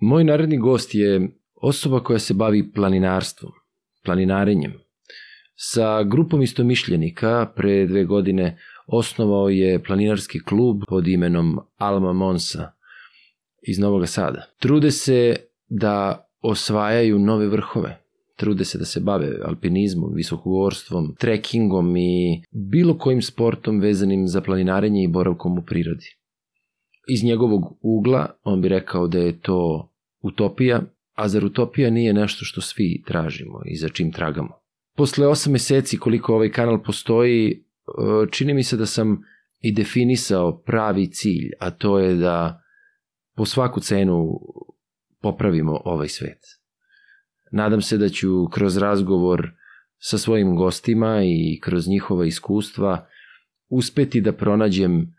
Moj naredni gost je osoba koja se bavi planinarstvom, planinarenjem. Sa grupom istomišljenika pre dve godine osnovao je planinarski klub pod imenom Alma Monsa iz Novog Sada. Trude se da osvajaju nove vrhove, trude se da se bave alpinizmom, visokogorstvom, trekingom i bilo kojim sportom vezanim za planinarenje i boravkom u prirodi. Iz njegovog ugla on bi rekao da je to utopija, a zar utopija nije nešto što svi tražimo i za čim tragamo. Posle osam meseci koliko ovaj kanal postoji, e, čini mi se da sam i definisao pravi cilj, a to je da po svaku cenu popravimo ovaj svet. Nadam se da ću kroz razgovor sa svojim gostima i kroz njihova iskustva uspeti da pronađem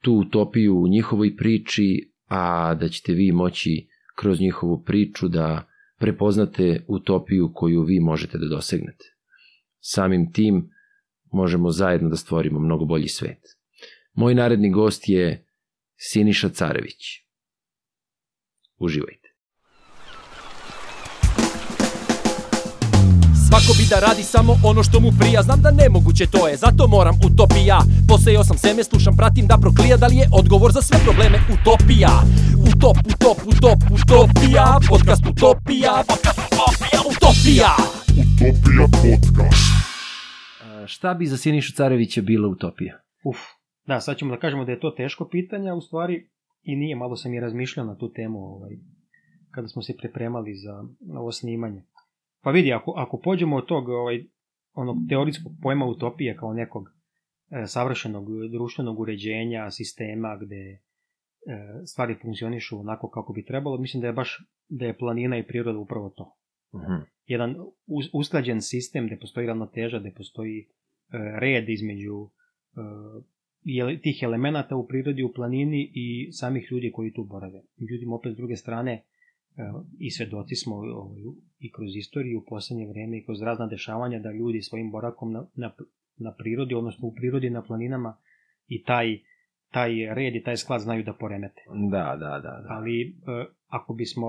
tu utopiju u njihovoj priči, a da ćete vi moći kroz njihovu priču da prepoznate utopiju koju vi možete da dosegnete. Samim tim možemo zajedno da stvorimo mnogo bolji svet. Moj naredni gost je Siniša Carević. Uživajte. Svako bi da radi samo ono što mu prija. Znam da nemoguće to je, zato moram utopija. Posejao sam seme, slušam, pratim da proklija. Da li je odgovor za sve probleme utopija? Utop, utop, utop, utopija. Podcast utopija, podcast utopija, utopija. Utopija podcast. A, šta bi za Sinišu Carevića bila utopija? Uf, da, sad ćemo da kažemo da je to teško pitanje, a u stvari i nije, malo sam i razmišljao na tu temu ovaj, kada smo se pripremali za ovo snimanje. Pa vidi, ako, ako pođemo od tog ovaj, onog teorijskog pojma utopije kao nekog e, savršenog društvenog uređenja, sistema gde e, stvari funkcionišu onako kako bi trebalo, mislim da je baš da je planina i priroda upravo to. Uh -huh. Jedan us, usklađen sistem gde postoji ravnoteža, gde postoji e, red između e, tih elemenata u prirodi, u planini i samih ljudi koji tu borave. Međutim, opet s druge strane, i svedoci smo ovaj, i kroz istoriju u poslednje vreme i kroz razna dešavanja da ljudi svojim borakom na, na, na prirodi, odnosno u prirodi na planinama i taj, taj red i taj sklad znaju da poremete. Da, da, da. da. Ali e, ako bismo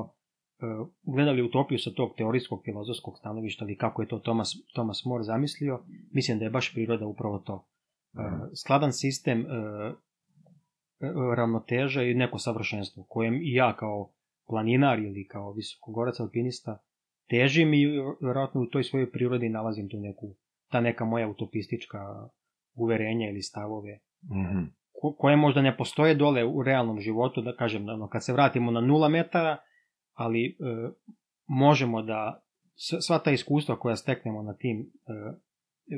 e, gledali utopiju sa tog teorijskog filozofskog stanovišta ili kako je to Thomas, Thomas More zamislio, mislim da je baš priroda upravo to. E, skladan sistem e, ravnoteža i neko savršenstvo kojem i ja kao planinar ili kao visokogorac alpinista težim i vjerojatno u toj svojoj prirodi nalazim tu neku, ta neka moja utopistička uverenja ili stavove, Mm -hmm. ko, koje možda ne postoje dole u realnom životu, da kažem, ono, kad se vratimo na nula metara, ali e, možemo da sva ta iskustva koja steknemo na tim e,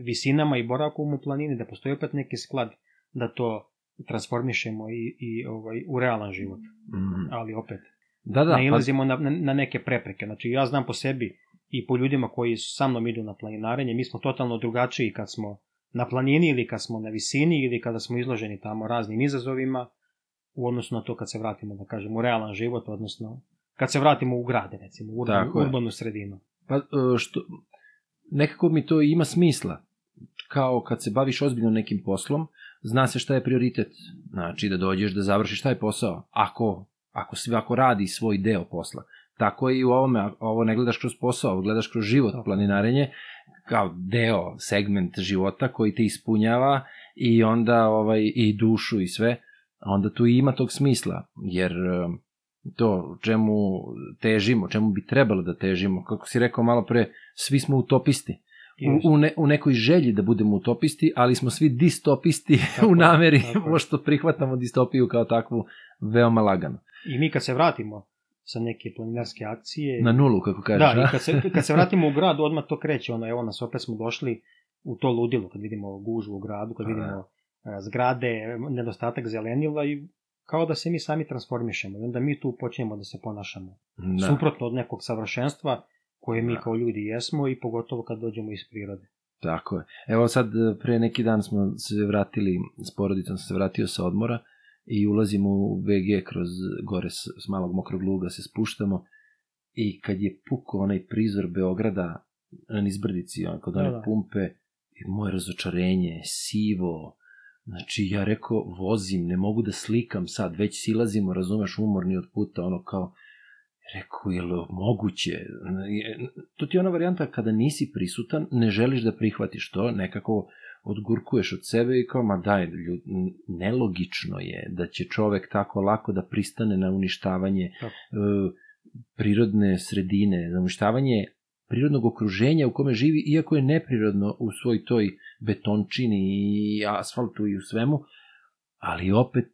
visinama i boravkom u planini, da postoji opet neki sklad da to transformišemo i, i ovaj, u realan život. Mm -hmm. Ali opet, Da, da. nailazimo na, na, na neke prepreke. Znači, ja znam po sebi i po ljudima koji sa mnom idu na planinarenje, mi smo totalno drugačiji kad smo na planini ili kad smo na visini ili kada smo izloženi tamo raznim izazovima u odnosu na to kad se vratimo, da kažem, u realan život, odnosno kad se vratimo u grade, recimo, u urbanu, urbanu sredinu. Pa, što, nekako mi to ima smisla. Kao kad se baviš ozbiljno nekim poslom, zna se šta je prioritet. Znači da dođeš da završiš taj posao. Ako ako ako radi svoj deo posla. Tako je i u ovome, ovo ne gledaš kroz posao, ovo gledaš kroz život, planinarenje kao deo, segment života koji te ispunjava i onda ovaj i dušu i sve, onda tu i ima tog smisla, jer to čemu težimo, čemu bi trebalo da težimo, kako si rekao malo pre, svi smo utopisti. U, u, ne, u nekoj želji da budemo utopisti, ali smo svi distopisti tako, u nameri, pošto prihvatamo distopiju kao takvu veoma lagano. I mi kad se vratimo sa neke planinarske akcije... Na nulu, kako kažeš. Da, i kad se, kad se vratimo u grad, odmah to kreće, ono, evo nas, opet smo došli u to ludilo, kad vidimo gužu u gradu, kad vidimo uh, zgrade, nedostatak zelenila i kao da se mi sami transformišemo i onda mi tu počnemo da se ponašamo. Da. Suprotno od nekog savršenstva koje mi da. kao ljudi jesmo i pogotovo kad dođemo iz prirode. Tako je. Evo sad, pre neki dan smo se vratili, s porodicom sam se vratio sa odmora i ulazimo u VG kroz gore s, s malog mokrog luga se spuštamo i kad je puko onaj prizor Beograda na nizbrdici, on, kod one da, da. pumpe, i moje razočarenje, sivo, znači ja rekao, vozim, ne mogu da slikam sad, već silazimo, razumeš, umorni od puta, ono kao, Rekao, je li moguće? To ti je ona varijanta kada nisi prisutan, ne želiš da prihvatiš to, nekako odgurkuješ od sebe i kao, ma daj, ljud, nelogično je da će čovek tako lako da pristane na uništavanje Tako. e, prirodne sredine, na uništavanje prirodnog okruženja u kome živi, iako je neprirodno u svoj toj betončini i asfaltu i u svemu, ali opet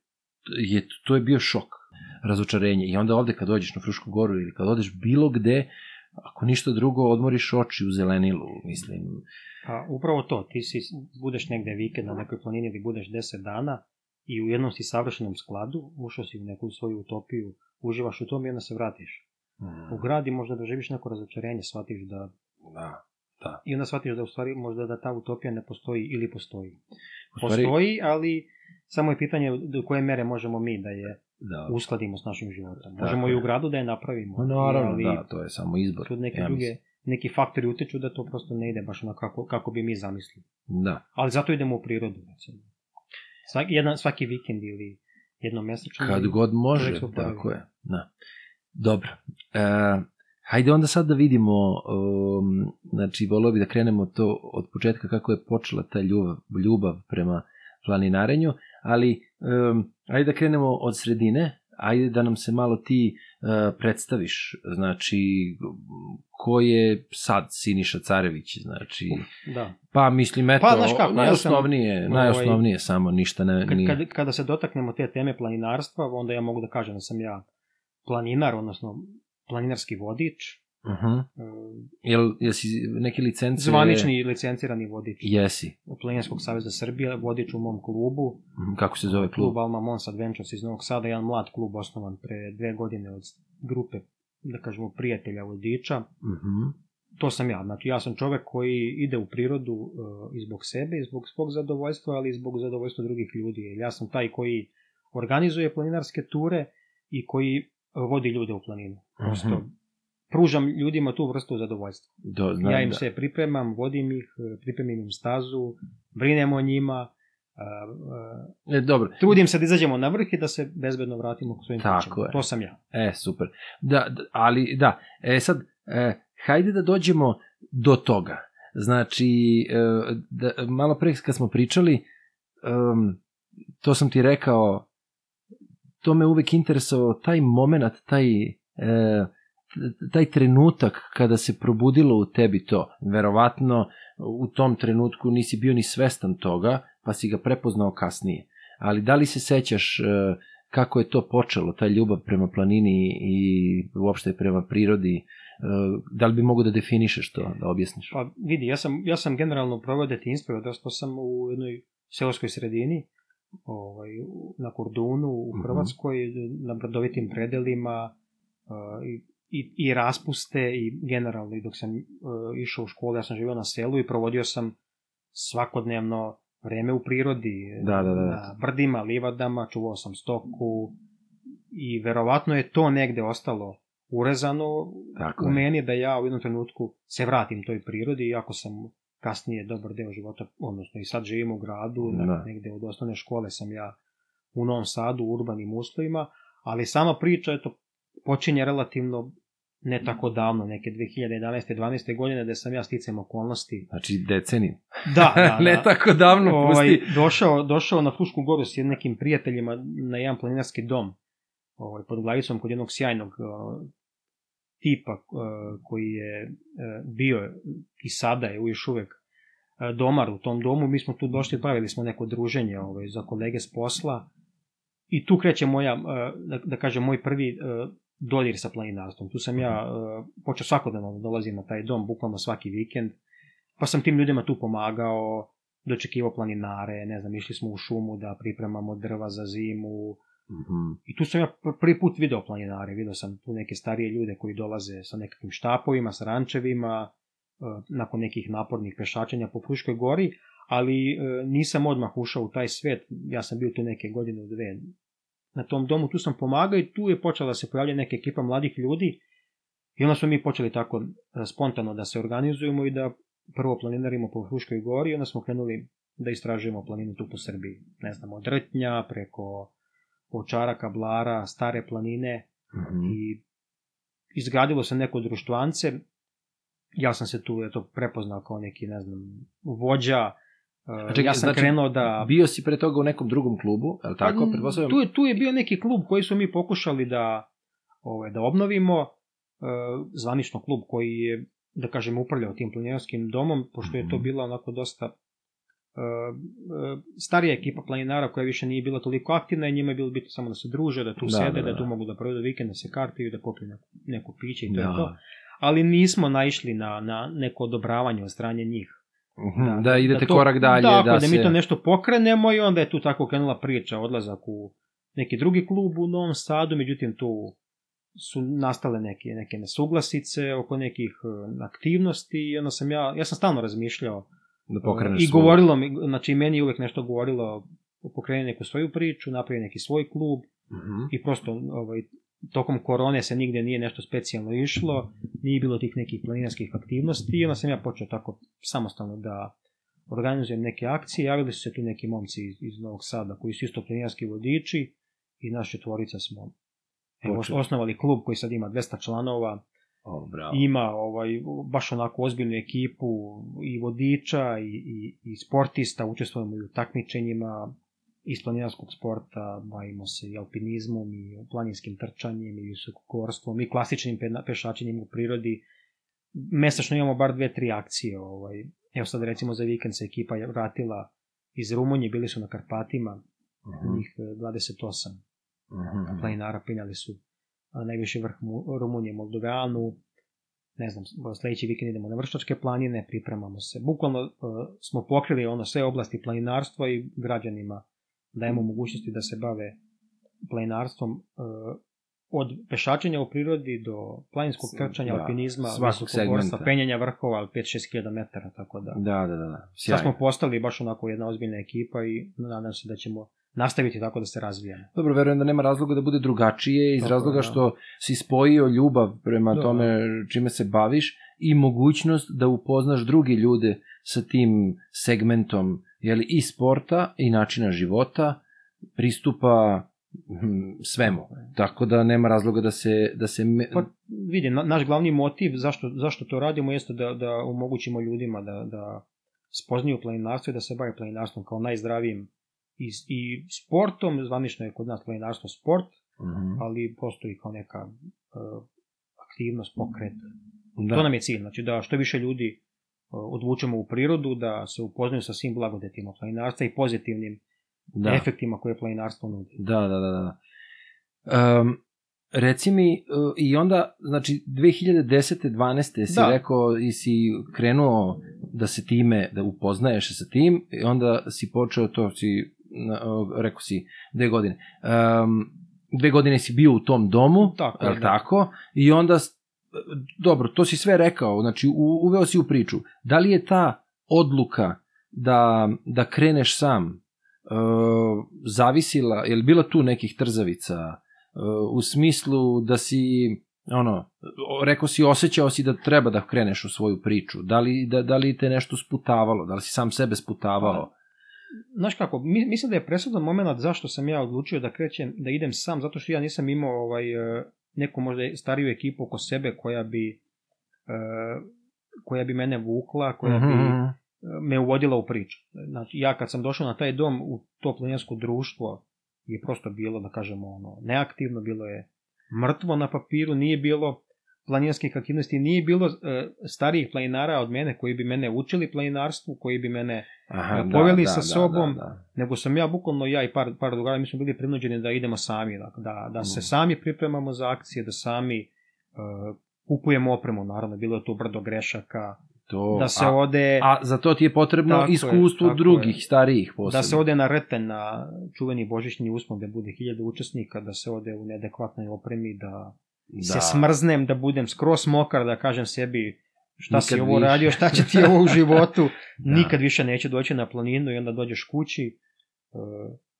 je, to je bio šok, razočarenje. I onda ovde kad dođeš na Frušku goru ili kad odeš bilo gde, ako ništa drugo, odmoriš oči u zelenilu, mislim. Pa upravo to, ti si, budeš negde vikend na nekoj planini ili budeš 10 dana i u jednom si savršenom skladu, ušao si u neku svoju utopiju, uživaš u tom i onda se vratiš. U grad i možda doživiš neko razočarenje, shvatiš da, Da, da. i onda shvatiš da u stvari možda da ta utopija ne postoji ili postoji. U stvari, Postoji, ali samo je pitanje do koje mere možemo mi da je da. uskladimo s našim životom. Tako Možemo i je. u gradu da je napravimo. Ma, naravno, ali da, to je samo izbor. tu neke ja druge, mislim. Neki faktori utiču da to prosto ne ide baš onako kako, kako bi mi zamislili. Da. Ali zato idemo u prirodu, recimo. Svaki, jedan, svaki vikend ili jednom mesečno. Kad god može, tako je. Da. Dobro. E, hajde onda sad da vidimo, um, znači, volio bi da krenemo to od početka kako je počela ta ljubav, ljubav prema planinarenju, ali um, ajde da krenemo od sredine, ajde da nam se malo ti uh, predstaviš, znači, ko je sad Siniša Carević, znači, Da. pa mislim, eto, Pa, znaš kako, ja sam, najosnovnije, ovaj, najosnovnije samo, ništa ne, Kad, nije. kad, kada se dotaknemo te teme planinarstva, onda ja mogu da kažem da sam ja planinar, odnosno planinarski vodič, Uh -huh. e, Jel, jesi neke licence... zvanični licencirani vodič Jesi. Planinarskog saveza Srbije, vodič u mom klubu, Mhm, Kako se zove klub? klub Alma Mons Adventures iz Novog Sada, jedan mlad klub osnovan pre dve godine od grupe, da kažemo, prijatelja vodiča. Mhm. To sam ja, znači ja sam čovek koji ide u prirodu uh, i zbog sebe, i zbog svog zadovoljstva, ali i zbog zadovoljstva drugih ljudi. Jer ja sam taj koji organizuje planinarske ture i koji uh, vodi ljude u planinu. Prosto Mhm. Pružam ljudima tu vrstu zadovoljstva. Do, znam, ja im da. se pripremam, vodim ih, uh, pripremim im stazu, brinem o njima, uh, uh, E, dobro, trudim se da izađemo na vrh i da se bezbedno vratimo k svojim Tako kućama. je. To sam ja. e, super. Da, da, ali, da, e, sad, e, hajde da dođemo do toga. Znači, e, da, malo pre kad smo pričali, um, to sam ti rekao, to me uvek interesovao, taj moment, taj, e, taj trenutak kada se probudilo u tebi to. Verovatno u tom trenutku nisi bio ni svestan toga, pa si ga prepoznao kasnije. Ali da li se sećaš e, kako je to počelo, ta ljubav prema planini i uopšte prema prirodi, e, da li bi mogo da definišeš to, da objasniš? Pa vidi, ja sam, ja sam generalno proveo detinjstvo i odrastao sam u jednoj seoskoj sredini, ovaj, na Kordunu u Mhm. Hrvatskoj, na brdovitim predelima uh, i, i, i raspuste i generalno i dok sam uh, išao u školu, ja sam živio na selu i provodio sam svakodnevno vreme u prirodi, Da, da, da, na brdima, livadama, čuvao sam stoku i verovatno je to negde ostalo urezano Tako u je. meni da ja u jednom trenutku se vratim toj prirodi, iako sam kasnije dobar deo života, odnosno i sad živim u gradu, da. negde od osnovne škole sam ja u Novom Sadu, u urbanim uslovima, ali sama priča, eto, počinje relativno ne tako davno, neke 2011. 12. godine, da sam ja sticam okolnosti. Znači, deceniju. Da, da, da. ne tako davno, ovaj, pusti. došao, došao na Frušku goru s nekim prijateljima na jedan planinarski dom ovaj, pod glavicom kod jednog sjajnog uh, tipa uh, koji je uh, bio i sada je još uvek uh, domar u tom domu. Mi smo tu došli, pravili smo neko druženje ovaj, za kolege s posla i tu kreće moja, uh, da, da kažem, moj prvi dodir sa planinarstvom. Tu sam ja uh, počeo svakodnevno da dolazim na taj dom, bukvalno svaki vikend, pa sam tim ljudima tu pomagao, dočekivao planinare, ne znam, išli smo u šumu da pripremamo drva za zimu. Mhm. I tu sam ja pr- prvi put video planinare, video sam tu neke starije ljude koji dolaze sa nekakvim štapovima, sa rančevima, e, nakon nekih napornih pešačenja po Fruškoj gori, ali e, nisam odmah ušao u taj svet, ja sam bio tu neke godine u dve na tom domu, tu sam pomagao i tu je počela da se pojavlja neka ekipa mladih ljudi i onda smo mi počeli tako e, spontano da se organizujemo i da prvo planinarimo po Fruškoj gori i onda smo krenuli da istražujemo planinu tu po Srbiji. Ne znam, od Rtnja preko Ovčara, Kablara, Stare planine Mhm. i izgradilo se neko društvance, ja sam se tu eto, prepoznao kao neki, ne znam, vođa, A čekaj, ja sam znači, krenuo da... Bio si pre toga u nekom drugom klubu, je li tako? Pa, Pretpostavljam. tu, je, tu je bio neki klub koji su mi pokušali da, ovaj, da obnovimo, e, zvanično klub koji je, da kažem, upravljao tim planinarskim domom, pošto je to Mhm. bila onako dosta e, e, starija ekipa planinara koja više nije bila toliko aktivna i njima je bilo bitno samo da se druže, da tu Da, sede, da, da, da. tu mogu da provedu vikend, da se kartaju, da popiju neko, neko piće i to je to. Da. Ali nismo naišli na, na neko odobravanje od strane njih. Mhm, Da, idete to- korak dalje. Da, da, da, se... mi to nešto pokrenemo i onda je tu tako krenula priča, odlazak u neki drugi klub u Novom Sadu, međutim tu su nastale neke, neke nesuglasice oko nekih e, aktivnosti i onda sam ja, ja sam stalno razmišljao da pokreneš i svoju- govorilo mi, znači meni je uvek nešto govorilo pokreni neku svoju priču, napravi neki svoj klub Mhm. i prosto ovaj, tokom korone se nigde nije nešto specijalno išlo, nije bilo tih nekih planinarskih aktivnosti i onda sam ja počeo tako samostalno da organizujem neke akcije, javili su se tu neki momci iz, iz Novog Sada koji su isto planinarski vodiči i naš četvorica smo evo, osnovali klub koji sad ima 200 članova, O, bravo. ima ovaj, baš onako ozbiljnu ekipu i vodiča i, i, i sportista, učestvujemo i u takmičenjima iz planinarskog sporta, bavimo se i alpinizmom i planinskim trčanjem i visokokorstvom i klasičnim pe- pešačenjem u prirodi. Mesečno imamo bar dve, tri akcije. Ovaj. Evo sad recimo za vikend se ekipa vratila iz Rumunije, bili su na Karpatima, Mhm, njih e, 28 mhm. planinara penjali su a, najviši vrh Mu- Rumunije, Moldovanu, ne znam, sledeći vikend idemo na Vršačke planine, pripremamo se. Bukvalno uh, smo pokrili ono sve oblasti planinarstva i građanima dajemo mogućnosti da se bave planinarstvom uh, od pešačenja u prirodi do planinskog trčanja, da, alpinizma, svakog segmenta. penjanja vrhova, ali 5-6 hiljada metara, tako da. Da, da, da. da. Sad Sjajno. smo postali baš onako jedna ozbiljna ekipa i nadam se da ćemo nastaviti tako da se razvijamo. Dobro, verujem da nema razloga da bude drugačije iz Tako razloga da. što si spojio ljubav prema Da. tome čime se baviš i mogućnost da upoznaš drugi ljude sa tim segmentom jeli, i sporta i načina života, pristupa hm, svemu. Tako da nema razloga da se... Da se me... Pa vidi, na, naš glavni motiv zašto, zašto to radimo jeste da, da omogućimo ljudima da, da spoznaju planinarstvo i da se bave planinarstvom kao najzdravijim i, i sportom, zvanično je kod nas planinarstvo sport, Mhm. ali postoji kao neka uh, aktivnost, pokret. Da. To nam je cilj, znači da što više ljudi odvučemo u prirodu, da se upoznaju sa svim blagodetima planinarstva i pozitivnim da. efektima koje planinarstvo nudi. Da, da, da, da. Um, reci mi, uh, i onda, znači, 2010. 12. si Da. rekao i si krenuo da se time, da upoznaješ sa tim, i onda si počeo to, si, uh, rekao si, dve godine. Um, dve godine si bio u tom domu, Tako je da. tako? I onda, dobro, to si sve rekao, znači, u, uveo si u priču. Da li je ta odluka da, da kreneš sam, uh, zavisila, je li bila tu nekih trzavica uh, u smislu da si ono, rekao si osjećao si da treba da kreneš u svoju priču, da li, da, da li te nešto sputavalo, da li si sam sebe sputavao? Znaš kako, mi, mislim da je presudan moment zašto sam ja odlučio da krećem, da idem sam, zato što ja nisam imao ovaj, e, neku možda stariju ekipu oko sebe koja bi e, koja bi mene vukla, koja bi Mhm. e, me uvodila u priču. Znači, ja kad sam došao na taj dom, u to planinarsko društvo je prosto bilo, da kažemo, ono, neaktivno, bilo je mrtvo na papiru, nije bilo planinarskih aktivnosti, nije bilo e, starijih planinara od mene koji bi mene učili planinarstvu, koji bi mene Aha, poveli sa sobom. Da, da. nego sam ja bukvalno ja i par, par drugara, mi smo bili prinuđeni da idemo sami, da, da, da se Mm. sami pripremamo za akcije, da sami uh, kupujemo opremu, naravno, bilo je tu brdo grešaka, To, da se a, ode... a za to ti je potrebno Tako je, iskustvo tako drugih, je. starijih posebno. da se ode na reten na čuveni božićni uspon gde bude hiljada učesnika, da se ode u neadekvatnoj opremi, da, da. se smrznem, da budem skroz mokar, da kažem sebi šta si Nikad ovo više. radio, šta će ti ovo u životu, Da. nikad više neću doći na planinu i onda dođeš kući, e,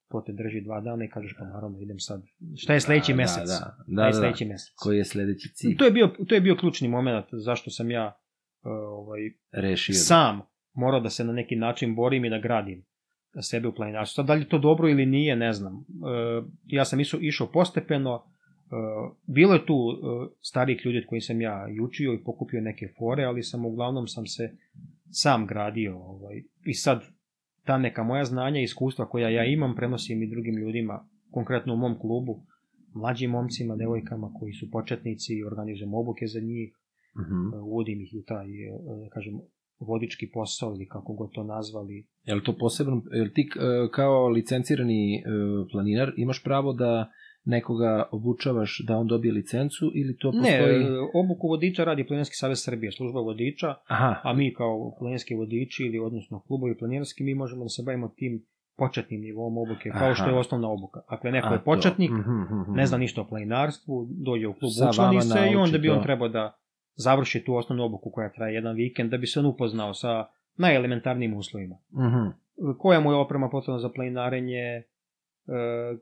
to te drži dva dana i kažeš pa naravno idem sad. Šta je sledeći Da, mesec? Da, da, da, je da, sledeći mesec? Koji je sledeći cilj? To je bio to je bio ključni momenat zašto sam ja e, ovaj Rešio. sam morao da se na neki način borim i da gradim sebe u planinarstvu. Da li to dobro ili nije, ne znam. E, ja sam išao, išao postepeno, bilo je tu uh, starih ljudi od kojih sam ja i učio i pokupio neke fore, ali sam uglavnom sam se sam gradio. Ovaj. I sad ta neka moja znanja i iskustva koja ja imam prenosim i drugim ljudima, konkretno u mom klubu, mlađim momcima, devojkama koji su početnici, organizujem obuke za njih, Uh -huh. uh, uvodim ih u taj, da kažem, vodički posao ili kako god to nazvali. Je li to posebno, je li ti kao licencirani planinar imaš pravo da nekoga obučavaš da on dobije licencu ili to Ne, postoji? e, obuku vodiča radi Planinarski savez Srbije, služba vodiča, Aha, a mi kao planinarski vodiči ili odnosno klubovi planinarski, mi možemo da se bavimo tim početnim nivom obuke, kao što Aha. je osnovna obuka. Dakle, neko a je početnik, to. Mhm, mhm, ne zna ništa o planinarstvu, dođe u klub, Sa učlani se i onda bi on trebao da završi tu osnovnu obuku koja traje jedan vikend, da bi se on upoznao sa najelementarnijim uslovima. Mhm, Koja mu je oprema potrebna za planinarenje,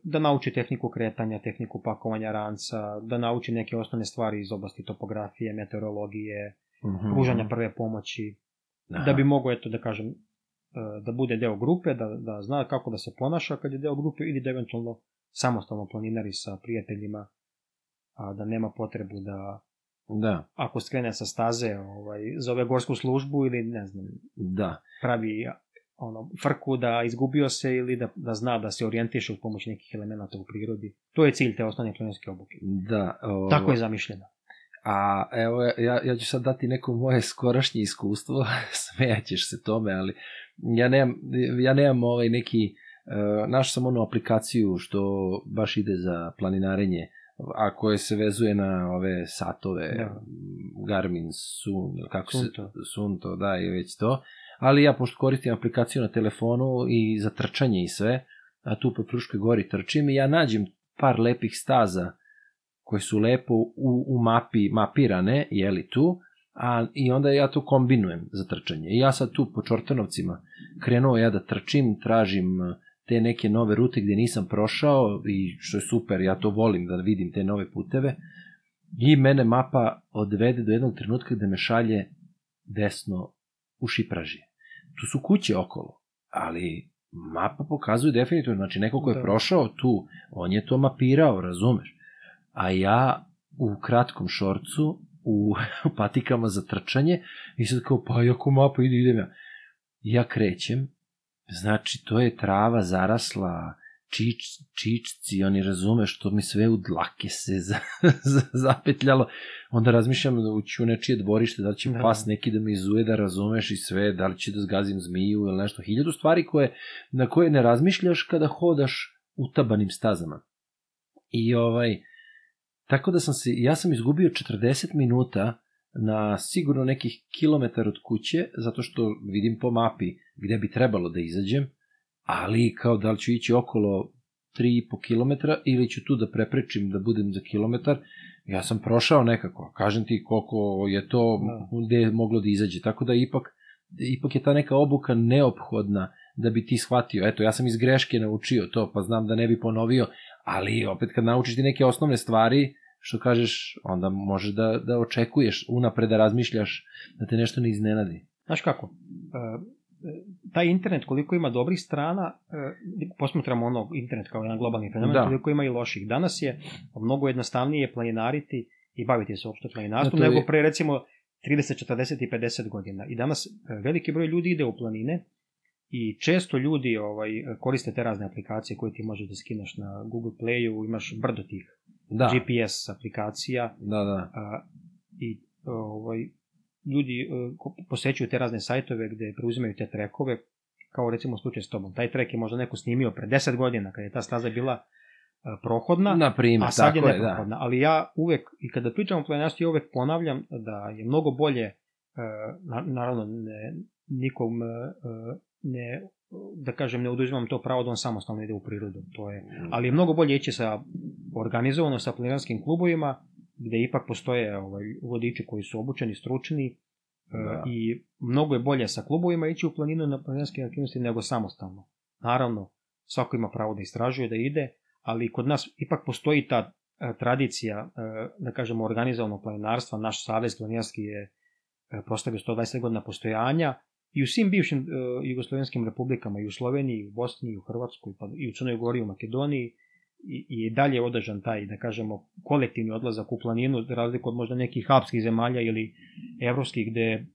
da nauči tehniku kretanja, tehniku pakovanja ranca, da nauči neke osnovne stvari iz oblasti topografije, meteorologije, mhm. pružanja prve pomoći, Aha. da bi mogao, eto da kažem, e, da bude deo grupe, da, da zna kako da se ponaša kad je deo grupe ili da eventualno samostalno planinari sa prijateljima, a da nema potrebu da Da, ako skrene sa staze ovaj, zove gorsku službu ili ne znam, da. pravi ono, frku da izgubio se ili da, da zna da se orijentiše uz pomoć nekih elemenata u prirodi. To je cilj te osnovne planinarske obuke. Da, ovo, Tako je zamišljeno. A evo, ja, ja ću sad dati neko moje skorašnje iskustvo, smejaćeš se tome, ali ja nemam, ja nemam ovaj neki, uh, našao sam onu aplikaciju što baš ide za planinarenje, a koje se vezuje na ove satove, Da. Garmin, Sun, kako Sunto. se, Sunto, da, i već to. Ali ja, pošto koristim aplikaciju na telefonu i za trčanje i sve, a tu po Fruškoj gori trčim i ja nađem par lepih staza koje su lepo u, u mapi mapirane, jeli tu, a, i onda ja to kombinujem za trčanje. I ja sad tu po Čortanovcima krenuo ja da trčim, tražim eh, te neke nove rute gde nisam prošao i što je super, ja to volim da vidim te nove puteve. I mene mapa odvede do jednog trenutka gde me šalje desno u Šipražije. Tu su kuće okolo, ali mapa pokazuje definitivno, znači neko ko je Da. prošao tu, on je to mapirao, razumeš? A ja u kratkom šorcu, u patikama za trčanje, i sad kao, pa ako mapa ide, idem ja. Ja krećem, znači to je trava zarasla, čič, čičci, oni razume što mi sve u dlake se za, za, zapetljalo. Onda razmišljam da ući u nečije dvorište, da li će Da. pas neki da me izuje, da razumeš i sve, da li će da zgazim zmiju ili nešto. Hiljadu stvari koje, na koje ne razmišljaš kada hodaš utabanim stazama. I ovaj, tako da sam se, ja sam izgubio 40 minuta na sigurno nekih kilometar od kuće, zato što vidim po mapi gde bi trebalo da izađem, ali kao da li ću ići okolo 3,5 km ili ću tu da preprečim da budem za kilometar, ja sam prošao nekako, kažem ti koliko je to Da. gde je moglo da izađe, tako da ipak, ipak je ta neka obuka neophodna da bi ti shvatio, eto ja sam iz greške naučio to, pa znam da ne bi ponovio, ali opet kad naučiš ti neke osnovne stvari, što kažeš, onda možeš da, da očekuješ, unapred da razmišljaš, da te nešto ne iznenadi. Znaš kako, e, taj internet koliko ima dobrih strana, e, posmatramo ono internet kao jedan globalni fenomen, Da. koliko ima i loših. Danas je mnogo jednostavnije planinariti i baviti se uopšte planinarstvom, je- nego pre recimo 30, 40 i 50 godina. I danas e, veliki broj ljudi ide u planine i često ljudi ovaj, koriste te razne aplikacije koje ti možeš da skineš na Google Playu, imaš brdo tih Da, GPS aplikacija, da, da. a, i ovaj, ljudi e, posećuju te razne sajtove gde preuzimaju te trekove, kao recimo slučaj s tobom. Taj trek je možda neko snimio pre 10 godina, kada je ta staza bila e, prohodna, Na primjer, a sad je tako je, da. neprohodna. Ali ja uvek, i kada pričam o planinarstvu, ja uvek ponavljam da je mnogo bolje, e, na, naravno, ne, nikom ne, da kažem, ne oduzimam to pravo da on samostalno ide u prirodu. To je, ali je mnogo bolje ići sa organizovano sa planinarskim klubovima, gde ipak postoje ovaj, vodiči koji su obučeni, stručni, Da. da. i mnogo je bolje sa klubovima ići u planinu na planinarske aktivnosti nego samostalno. Naravno, svako ima pravo da istražuje, da ide, ali kod nas ipak postoji ta e, tradicija, e, da kažemo, organizovanog planinarstva. Naš savez planinarski je e, proslavio 120 godina postojanja i u svim bivšim e, jugoslovenskim republikama, i u Sloveniji, i u Bosni, i u Hrvatskoj, pa i u Crnoj Gori, i u Makedoniji, i, i dalje održan taj, da kažemo, kolektivni odlazak u planinu, za razliku od možda nekih alpskih zemalja ili evropskih, gde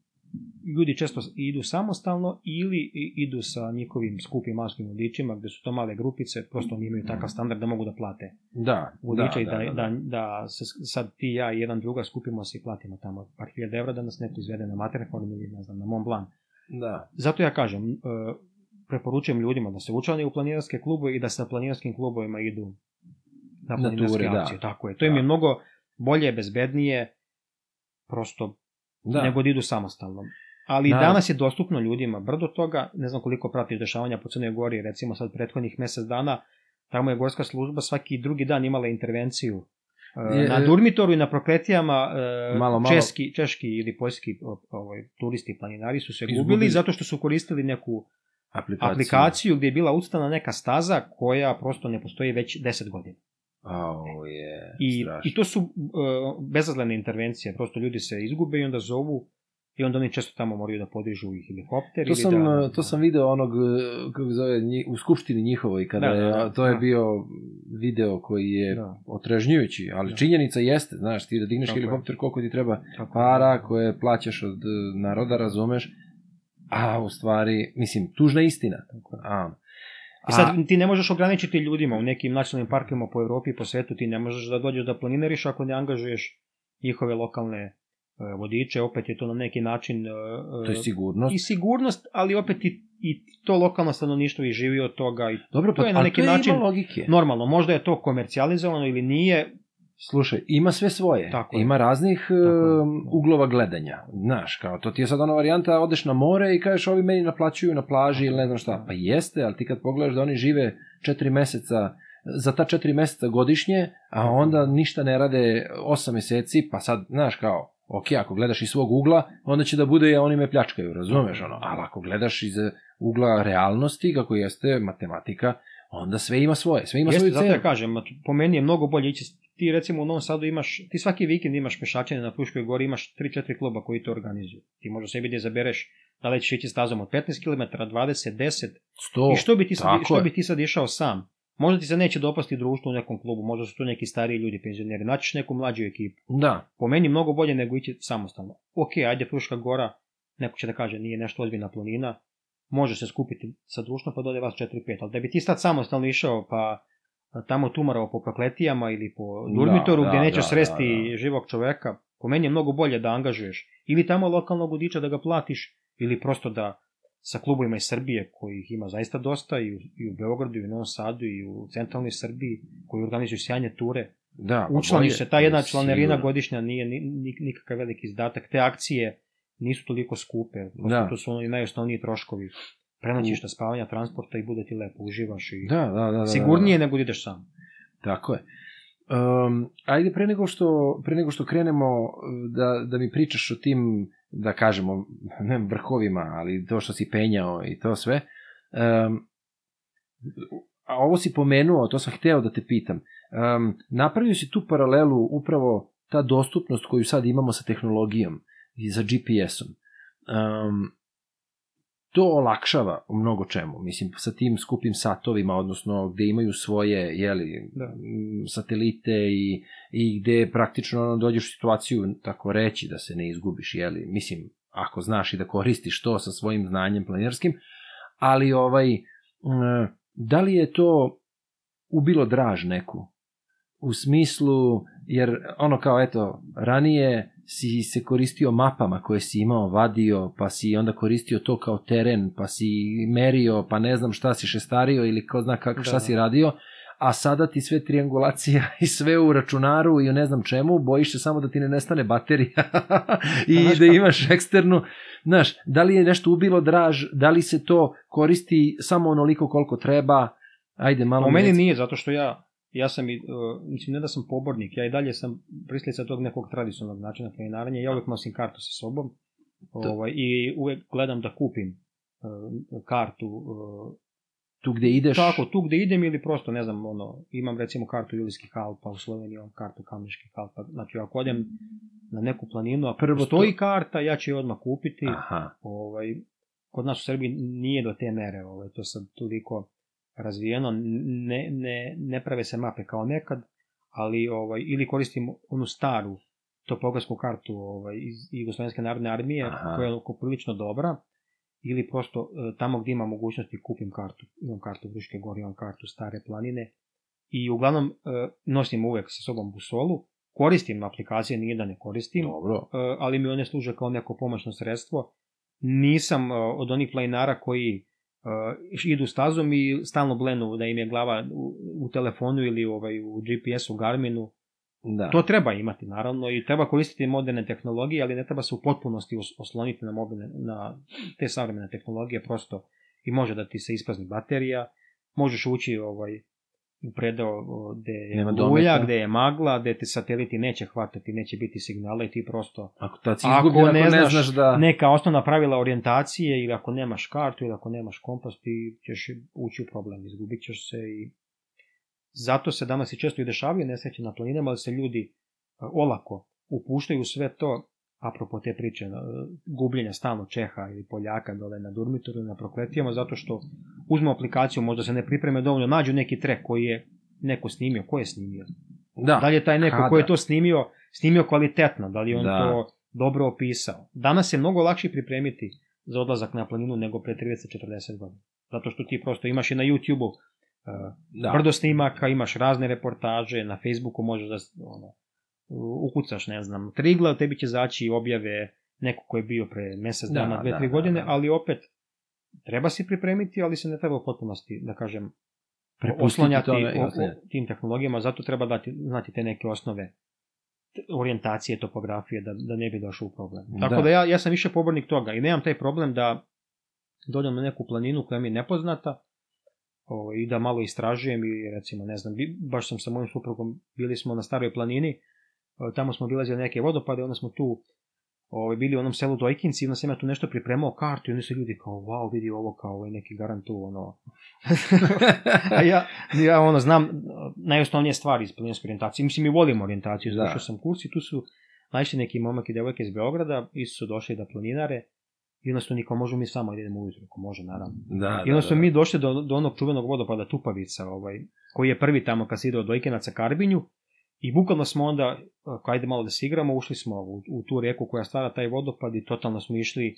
ljudi često idu samostalno ili idu sa njihovim skupim maskim vodičima, gde su to male grupice, prosto oni imaju takav standard da mogu da plate Da, vodiča i da, da, da, da, da, da se sad ti ja i jedan druga skupimo se i platimo tamo par hiljada evra da nas neko izvede na Matterhorn ili ne znam, na Mont Blanc. da. Zato ja kažem, e, preporučujem ljudima da se učlane u planinarske klubove i da sa planinarskim klubovima idu na Na planinarske ture, da. akcije. Tako je. To im Da. je mnogo bolje, bezbednije, prosto Da. nego da idu samostalno. Ali Naravno. danas je dostupno ljudima brdo toga, ne znam koliko pratiš dešavanja po Crnoj Gori, recimo sad prethodnih mesec dana, tamo je gorska služba svaki drugi dan imala intervenciju e, Je, na e, Durmitoru i na Prokletijama e, Malo, malo. česki, češki ili poljski ovaj, turisti planinari su se Izgubili. gubili zato što su koristili neku Aplikaciju. aplikaciju gdje je bila ucrtana neka staza koja prosto ne postoji već 10 godina. Au, je, I, strašno. i to su uh, bezazlene intervencije, prosto ljudi se izgube i onda zovu i onda oni često tamo moraju da podižu i helikopter. To ili sam, da, to sam video onog, eh, kako zove, nji- u skupštini njihovoj, kada Da, da, je, da, to je da. bio video koji je Da. otrežnjujući, ali Da. činjenica jeste, znaš, ti da digneš Tako je. helikopter, koliko ti treba Tako je. para koje plaćaš od naroda, razumeš, a u stvari, mislim, tužna istina. Tako. A, I sad ti ne možeš ograničiti ljudima u nekim nacionalnim parkovima po Evropi i po svetu, ti ne možeš da dođeš da planinariš ako ne angažuješ njihove lokalne e, vodiče, opet je to na neki način e, to je sigurnost. i sigurnost, ali opet i, i to lokalno stanovništvo i živi od toga i Dobro, pa to je na ali neki način- logike. normalno, možda je to komercijalizovano ili nije, Slušaj, ima sve svoje. Tako je. ima raznih je. um, uglova gledanja. Znaš, kao to ti je sad ona varijanta, odeš na more i kažeš ovi meni naplaćuju na plaži ili ne znam šta. Pa jeste, ali ti kad pogledaš da oni žive četiri meseca, za ta četiri meseca godišnje, a onda ništa ne rade osam meseci, pa sad, znaš, kao, ok, ako gledaš iz svog ugla, onda će da bude oni me pljačkaju, razumeš, ono, ali ako gledaš iz ugla realnosti, kako jeste matematika, onda sve ima svoje, sve ima Jeste, svoju zato cenu. ja kažem, po meni je mnogo bolje ići, ti recimo u Novom Sadu imaš, ti svaki vikend imaš pešačenje na Fruškoj gori, imaš 3-4 kluba koji to organizuju. Ti možeš sebi da izabereš da li ćeš ići stazom od 15 km, 20, 10, Sto, i što bi, ti sad, tako što je. bi ti sad išao sam? Možda ti se neće dopasti društvo u nekom klubu, možda su tu neki stariji ljudi, penzioneri, naćiš neku mlađu ekipu. Da, Po meni mnogo bolje nego ići samostalno. Ok, ajde Fruška gora, neko će da kaže nije nešto ozbiljna planina, može se skupiti sa društvom pa dode vas 4-5, ali da bi ti sad samostalno išao pa tamo tumarao po prokletijama ili po Da, Durmitoru da, gdje nećeš da, sresti da, da. živog čoveka, po meni je mnogo bolje da angažuješ ili tamo lokalnog vodiča da ga platiš ili prosto da sa klubovima iz Srbije, kojih ima zaista dosta i u, i u Beogradu, i u Novom Sadu, i u centralnoj Srbiji, koji organizuju sjajne ture, da. pa učlaniš bolje, se, ta jedna sigurno. članarina godišnja nije ni, ni, nikakav veliki izdatak, te akcije nisu toliko skupe, prosto Da. to su oni najosnovniji troškovi. Prenoćišta, spavanja, transporta i bude ti lepo, uživaš i Da, da, da, da, da. sigurnije nego da ideš sam. Tako je. Um, ajde pre nego što pre nego što krenemo uh, da da mi pričaš o tim da kažemo ne vrhovima, ali to što si penjao i to sve. Um, a ovo si pomenuo, to sam hteo da te pitam. Um, napravio si tu paralelu upravo ta dostupnost koju sad imamo sa tehnologijom i za GPS-om. Um, to olakšava u mnogo čemu. Mislim, sa tim skupim satovima, odnosno gde imaju svoje jeli, Da. satelite i, i gde praktično ono, dođeš u situaciju, tako reći, da se ne izgubiš, jeli, mislim, ako znaš i da koristiš to sa svojim znanjem planinarskim, ali ovaj, da li je to ubilo draž neku? U smislu, jer ono kao, eto, ranije si se koristio mapama koje si imao, vadio, pa si onda koristio to kao teren, pa si merio, pa ne znam šta si šestario ili ko zna kako, Da, šta da. si radio, a sada ti sve triangulacija i sve u računaru i o ne znam čemu, bojiš se samo da ti ne nestane baterija i znaš da imaš eksternu, znaš, da li je nešto ubilo draž, da li se to koristi samo onoliko koliko treba, ajde malo... Mi meni nije, zato što ja, ja sam, i, uh, mislim, ne da sam pobornik, ja i dalje sam prislica tog nekog tradicionalnog načina planinarenja, ja uvek nosim kartu sa sobom ovaj, i uvek gledam da kupim uh, kartu uh, Tu gde ideš... Tako, tu gde idem ili prosto, ne znam, ono, imam recimo kartu Julijskih Alpa u Sloveniji, imam kartu Kamniških Alpa, znači ako odem na neku planinu, a Prvo stoji to- karta, ja ću je odmah kupiti, Aha, ovaj, kod nas u Srbiji nije do te mere, ovaj, to sad toliko razvijeno, ne, ne, ne prave se mape kao nekad, ali ovaj, ili koristim onu staru topografsku kartu ovaj, iz Jugoslovenske narodne armije, Aha. koja je prilično dobra, ili prosto e, tamo gdje ima mogućnosti kupim kartu. Imam kartu Fruške gore, imam kartu Stare planine i uglavnom e, nosim uvek sa sobom busolu. Koristim aplikacije, nije da ne koristim, Dobro. e, ali mi one služe kao neko pomoćno sredstvo. Nisam od onih planinara koji e, idu stazom i stalno blenu da im je glava u, u telefonu ili ovaj, u GPS-u, Garminu. Da. To treba imati, naravno, i treba koristiti moderne tehnologije, ali ne treba se u potpunosti os- osloniti na, mobilne, na te savremene tehnologije, prosto i može da ti se isprazni baterija, možeš ući ovaj, predao gde je dometa. gde je magla, gde te sateliti neće hvatati, neće biti signala i ti prosto Ako tad si Ako izgubljen, ako ne ne znaš znaš da... neka osnovna pravila orijentacije ili ako nemaš kartu ili ako nemaš kompas ti ćeš ući u problem, izgubit ćeš se i zato se danas i često i dešavaju nesreće na planinama, ali se ljudi e, olako upuštaju sve to apropo te priče, e, gubljenja stalno Čeha ili Poljaka dole na Durmitoru ili na Prokletijama, zato što uzmu aplikaciju, možda se ne pripreme dovoljno, nađu neki trek koji je neko snimio, ko je snimio? Da. Da li je taj neko Kada? ko je to snimio, snimio kvalitetno, da li je on Da. to dobro opisao. Danas je mnogo lakše pripremiti za odlazak na planinu nego pre 30-40 godina. Zato što ti prosto imaš i na YouTube-u uh, Da. brdo snimaka, imaš razne reportaže, na Facebooku možeš da ono, ukucaš, ne znam, trigla, tebi će zaći objave neko ko je bio pre mesec Da, dana, dve, da, tri da, godine, da. ali opet treba se pripremiti, ali se ne treba u potpunosti, da kažem, oslanjati tome o, o, tim tehnologijama, zato treba dati, znati te neke osnove orijentacije, topografije, da, da ne bi došao u problem. Tako Da. da, ja, ja sam više pobornik toga i nemam taj problem da dođem na neku planinu koja mi je nepoznata o, i da malo istražujem i recimo, ne znam, baš sam sa mojim suprugom, bili smo na staroj planini, tamo smo bilazili neke vodopade, onda smo tu ovaj, bili u onom selu Dojkinci i onda sam ja tu nešto pripremao kartu i oni su ljudi kao, wow, vidi ovo kao ovaj neki garant tu, ono. A ja, ja ono, znam uh, najosnovnije stvari iz planinarske orijentacije. Mislim, i volim orijentaciju, Da. završio sam kurs i tu su najšli neki momak i devojke iz Beograda, isto su došli da planinare i onda su oni kao, možemo mi samo da idemo ujutro, ako može, naravno. Da, I onda da, smo da. mi došli do, do onog čuvenog vodopada Tupavica, ovaj, koji je prvi tamo kad se ide od Dojkenaca ka Arbinju. I bukvalno smo onda, kao ajde malo da se igramo, ušli smo u, u tu reku koja stvara taj vodopad i totalno smo išli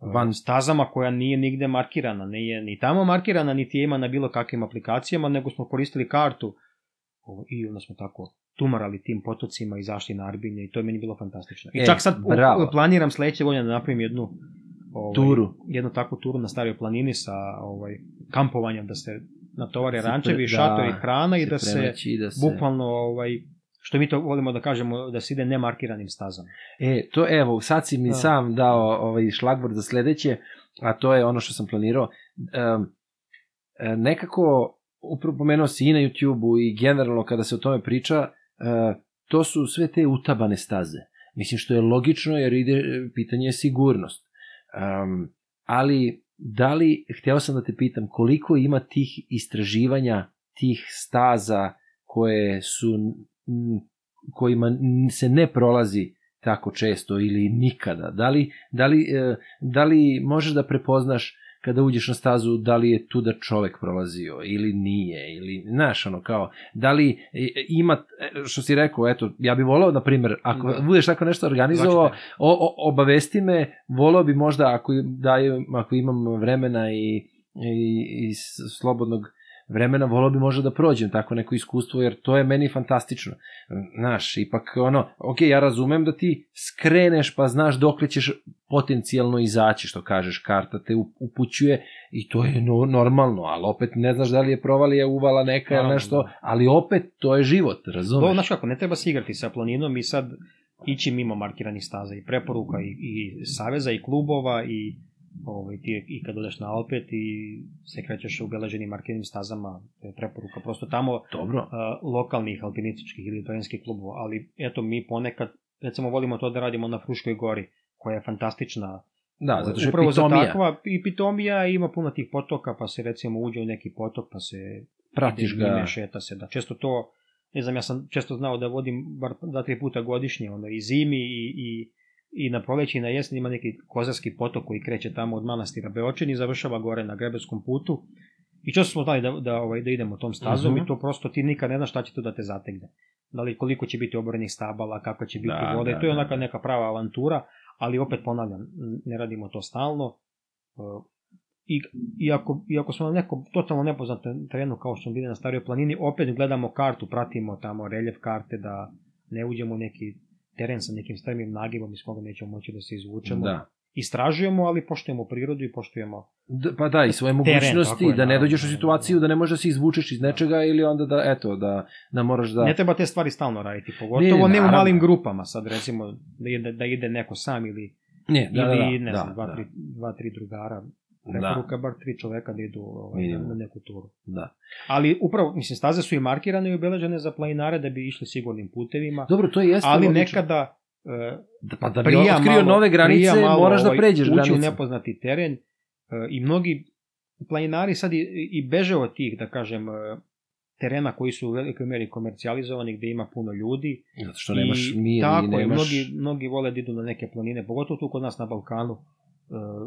Van- van stazama koja nije nigde markirana, nije ni tamo markirana, niti je ima na bilo kakvim aplikacijama, nego smo koristili kartu i onda smo tako tumarali tim potocima i zašli na Arbinje i to je meni bilo fantastično. I E, čak sad bravo. planiram sledeće godine da napravim jednu ovaj, Turu. jednu takvu turu na staroj planini sa ovaj kampovanjem da se natovare rančevi, pre- šatori, da, hrana i da se i da se... bukvalno ovaj što mi to volimo da kažemo da se ide nemarkiranim stazama. E, to evo, sad si mi Da. sam dao ovaj šlagvord za sledeće, a to je ono što sam planirao. Um, e, nekako, upravo pomenuo si i na YouTube-u i generalno kada se o tome priča, e, to su sve te utabane staze. Mislim što je logično jer ide pitanje je sigurnost. Um, ali da li, hteo sam da te pitam, koliko ima tih istraživanja, tih staza koje su, kojima se ne prolazi tako često ili nikada? Da li, da li, e, da li možeš da prepoznaš kada uđeš na stazu da li je tu da čovek prolazio ili nije ili znaš ono kao da li e, ima e, što si rekao eto ja bih voleo na primjer ako Da. budeš tako nešto organizovao Znači, o, o, obavesti me voleo bi možda ako daju ako imam vremena i, i, i slobodnog vremena voleo bi možda da prođem tako neko iskustvo jer to je meni fantastično znaš ipak ono ok ja razumem da ti skreneš pa znaš dokle ćeš potencijalno izaći što kažeš karta te up- upućuje i to je no, normalno ali opet ne znaš da li je provalija uvala neka ili nešto da. ali opet to je život razumeš znaš kako, ne treba se igrati sa planinom i sad ići mimo markiranih staza i preporuka i, i saveza i klubova i ovaj, ti, i kad odeš na Alpet i se krećeš u beleženim markiranim stazama, to je preporuka. Prosto tamo dobro. uh, lokalnih alpinističkih ili planinskih klubova, ali eto mi ponekad, recimo volimo to da radimo na Fruškoj gori, koja je fantastična. Da zato što je upravo pitomija. za takva i pitomija ima puno tih potoka, pa se recimo uđe u neki potok, pa se pratiš ga. njime, šeta se, da. Često to, ne znam, ja sam često znao da vodim bar dva, tri puta godišnje, ono, i zimi i, i, i na proleći i na jesen ima neki kozarski potok koji kreće tamo od manastira Beočin i završava gore na Grebenskom putu I često smo znali da, da, ovaj, da idemo tom stazom Mhm. i to prosto ti nikad ne znaš šta će tu da te zategne. Da li koliko će biti oborenih stabala, kako će biti Da, vode, da, to je da, onaka da. neka prava avantura, ali opet ponavljam, ne radimo to stalno. Uh, I, iako, iako smo na nekom totalno nepoznatom terenu kao što smo bili na staroj planini, opet gledamo kartu, pratimo tamo reljef karte da ne uđemo u neki teren sa nekim strmim nagibom iz koga nećemo moći da se izvučemo. Da. Istražujemo, ali poštujemo prirodu i poštujemo D- pa da, i svoje Teren, mogućnosti, je, da ne dođeš u da, situaciju da. da ne možeš da se izvučeš iz nečega ili onda da, eto, da, da moraš da... Ne treba te stvari stalno raditi, pogotovo ne, u naravno. malim grupama, sad recimo da ide, da ide neko sam ili, Ne, da, da, ili da, ne da, znam, dva, da, tri, dva, tri drugara. Da, Preporuka bar tri čoveka da idu ovaj, na, Minimum. na neku turu. da. Ali upravo, mislim, staze su i markirane i obeležene za planinare da bi išli sigurnim putevima, Dobro, to jeste ali logično. nekada e, Da, pa da bi otkrio malo- nove granice, malo, moraš da ovaj, pređeš ući granice. u nepoznati teren e, i mnogi planinari sad i, i beže od tih, da kažem, e, terena koji su u velikoj meri komercijalizovani, gde ima puno ljudi. Zato što nemaš mir tako i je, nemaš... mnogi, mnogi vole da idu na neke planine, pogotovo tu kod nas na Balkanu,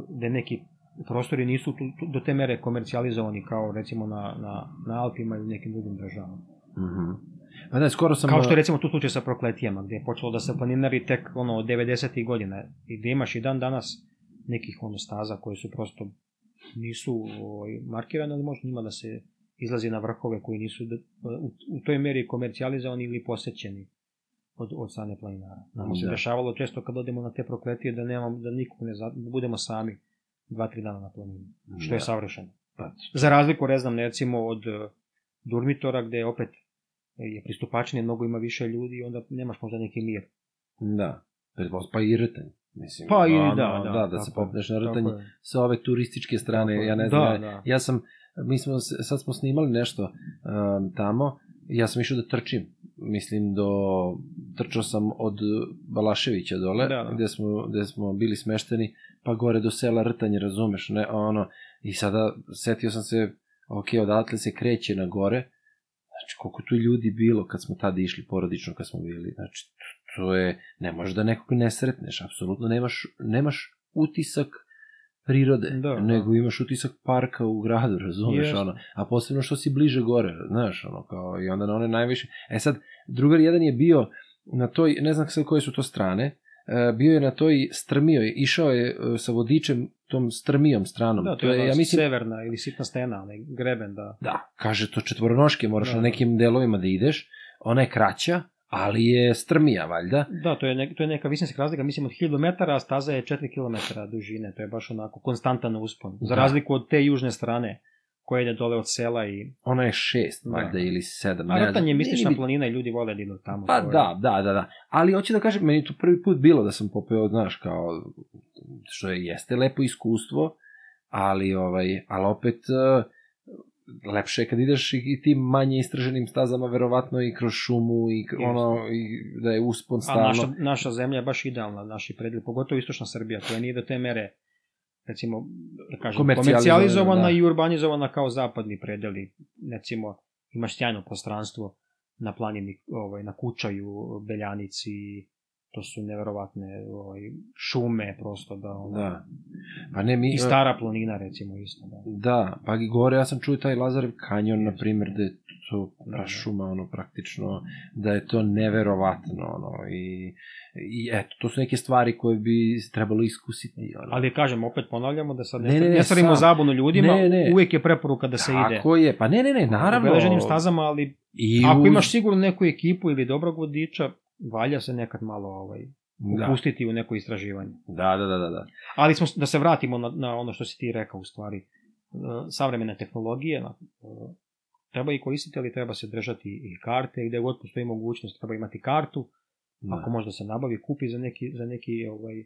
gde neki prostori nisu tu, tu, do te mere komercijalizovani kao recimo na, na, na Alpima ili nekim drugim državama. Mhm. Pa da, skoro sam... Kao što je recimo tu slučaj sa prokletijama, gde je počelo da se planinari tek ono od 90. godina i gde imaš i dan danas nekih ono staza koje su prosto nisu ovaj, markirane, ali može njima da se izlazi na vrhove koji nisu da, u, u toj meri komercijalizovani ili posećeni od, od strane planinara. Nama se Da. dešavalo često kad odemo na te prokletije da nemam, da nikog ne za, da budemo sami dva, tri dana na planini, što je Da. savršeno. Pa, Za razliku, ne znam, recimo od eh, Durmitora, gde opet je pristupačnije, mnogo ima više ljudi i onda nemaš možda neki mir. da. Pa i rtanj. Mislim, Pa i ono, da, da. da, da se popneš na tako rtanj je. sa ove turističke strane, Tako ja ne znam, Da, ja, da. ja sam, mi smo, sad smo snimali nešto um, tamo, ja sam išao da trčim, mislim do, trčao sam od Balaševića dole, Da, da. gde, smo, gde smo bili smešteni, pa gore do sela Rtanje, razumeš, ne, ono, i sada setio sam se, ok, odatle se kreće na gore, znači koliko tu ljudi bilo kad smo tada išli porodično, kad smo bili, znači to je, ne možeš da nekog ne sretneš, apsolutno nemaš, nemaš utisak prirode, Da, da. nego imaš utisak parka u gradu, razumeš, Jeste. ono, a posebno što si bliže gore, znaš, ono, kao, i onda na one najviše, e sad, drugar jedan je bio na toj, ne znam sad koje su to strane, bio je na toj strmio, je, išao je e, sa vodičem tom strmijom stranom, Da, to je, ja ja mislim, severna ili sitna stena, onaj greben, da. da, kaže to četvoronoške, moraš Da, na da. nekim delovima da ideš, ona je kraća, ali je strmija, valjda, Da, to je, ne, to je neka visinska razlika, mislim od 1000 metara, a staza je 4 km dužine, to je baš onako konstantan uspon. Za Da. razliku od te južne strane, koja ide dole od sela i... ona je šest, Da. valjda, ili sedam, A. Ratan je mistična mi- planina i ljudi vole da idu tamo. Pa da, da, da, da. Ali hoću da kažem, meni je to prvi put bilo da sam popeo, znaš, kao, što je, jeste lepo iskustvo, ali, ovaj, ali opet, uh, lepše je kad ideš i, i tim manje istraženim stazama, verovatno i kroz šumu, i ono, i da je uspon A stalno. naša, naša zemlja je baš idealna, naši predeli, pogotovo istočna Srbija, koja nije do te mere recimo, da kažem, Komercijalizovana, da. i urbanizovana kao zapadni predeli. Recimo, imaš sjajno prostranstvo na planini, ovaj, na Kučaju, Beljanici, to su neverovatne ovaj, šume prosto da ono, Da. Pa ne, mi... i stara planina recimo isto da. Da, pa i gore ja sam čuo taj Lazarev kanjon, na primjer, da je to Da, da. šuma, ono, praktično, da je to neverovatno, ono, i, i eto, to su neke stvari koje bi trebalo iskusiti, ono. Ali kažem, opet ponavljamo da sad ne, Ne, ne, ne, stvarimo zabunu ljudima, Ne, ne. uvijek je preporuka da se ide. Tako je, pa ne, ne, ne, naravno. Obeleženim stazama, ali I Ako uz- imaš sigurno neku ekipu ili dobrog vodiča, valja se nekad malo ovaj, Da, upustiti u neko istraživanje. da, da, da, da, da. Ali smo, da se vratimo na, na ono što si ti rekao u stvari. E, Savremene tehnologije na, e, treba i koristiti, ali treba se držati i karte, gde god postoji mogućnost, treba imati kartu, Da. ako možda se nabavi, kupi za neki, za neki ovaj, e,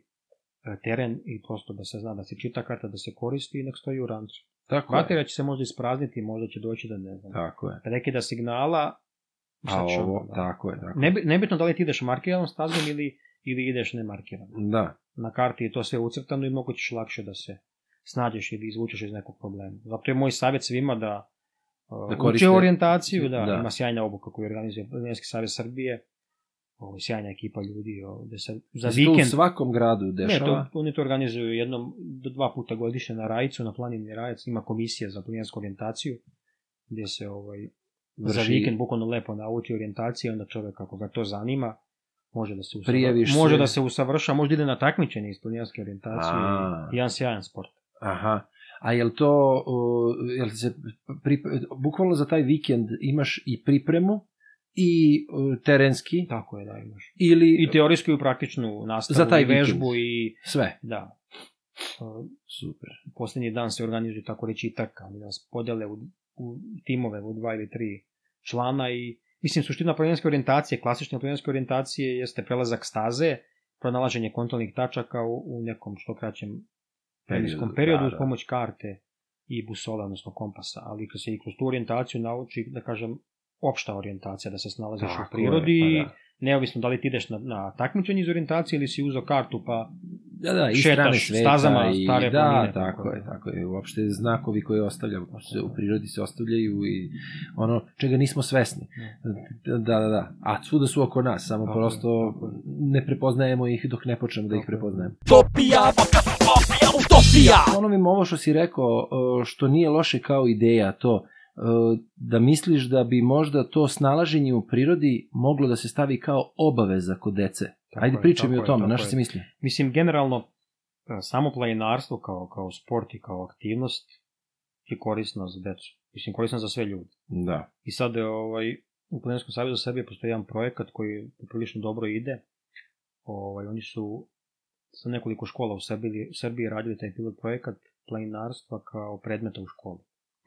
teren i prosto da se zna da se čita karta, da se koristi i nek stoji u rancu. Tako je. Baterija će se možda isprazniti, možda će doći da ne znam. Tako je. Prekida signala, A ovo, da. tako je, tako. Nebi- nebitno da li ti ideš markiranom stazom ili, ili ideš nemarkiranom. Da, Na karti je to sve ucrtano i mnogo ćeš lakše da se snađeš ili izvučeš iz nekog problema. Zato je moj savjet svima da, uh, Da uče koriste- orijentaciju, da, da. ima sjajna obuka koju organizuje Planinarski savez Srbije, ovo, sjajna ekipa ljudi, ovo, gde se za Za to u vikend... svakom gradu Ne, dešava. to, oni to organizuju jednom do dva puta godišnje na Rajicu, na planini Rajac, ima komisija za planinarsku orijentaciju, gdje se ovaj, za Vrši- vikend bukvalno lepo nauči orijentacije, onda čovjek ako ga to zanima, može da se usavrša, Prijaviš može se. da se usavrša, može da ide na takmičenje iz planinarske orijentacije, A. jedan sjajan sport. Aha. A jel to, o, jel se pri, bukvalno za taj vikend imaš i pripremu i o, terenski Tako je, da imaš. ili I teorijsku i praktičnu nastavu, Za taj i vežbu i sve? da. Uh, Super. posljednji dan se organizuje tako reći i trka, oni nas podele u, u timove u dva ili tri člana i mislim suština planinarske orijentacije, klasične planinarske orijentacije jeste prelazak staze, pronalaženje kontrolnih tačaka u, u nekom što kraćem vremenskom periodu da, uz da. pomoć karte i busola, odnosno kompasa, ali kad se i kroz tu orijentaciju nauči, da kažem, opšta orijentacija, da se snalaziš Tako u prirodi, je, pa da. Neovisno da li ti ideš na, na takmičenje iz orijentacije ili si uzeo kartu pa Da, da, i šetaš sveta stazama i stare da, planine, tako tako je, tako je. Uopšte znakovi koje ostavljamo se u prirodi se ostavljaju i ono čega nismo svesni. Da, da, da. A svuda su oko nas, samo Tako prosto tako je. ne prepoznajemo ih dok ne počnemo da ih prepoznajemo. Utopija, utopija, utopija. Ponovim ovo što si rekao, e, što nije loše kao ideja, to da misliš da bi možda to snalaženje u prirodi moglo da se stavi kao obaveza kod dece. Tako Ajde je, pričaj mi o tome, na što si misli? Mislim, generalno, e, samo planinarstvo kao, kao sport i kao aktivnost je korisno za decu. Mislim, korisno za sve ljude. Da. I sad, e, ovaj, u Planinarskom savjezu Srbije postoji jedan projekat koji poprilično dobro ide. Ovaj, oni su sa nekoliko škola u Srbiji, Srbiji radili taj pilot projekat planinarstva kao predmeta u školi.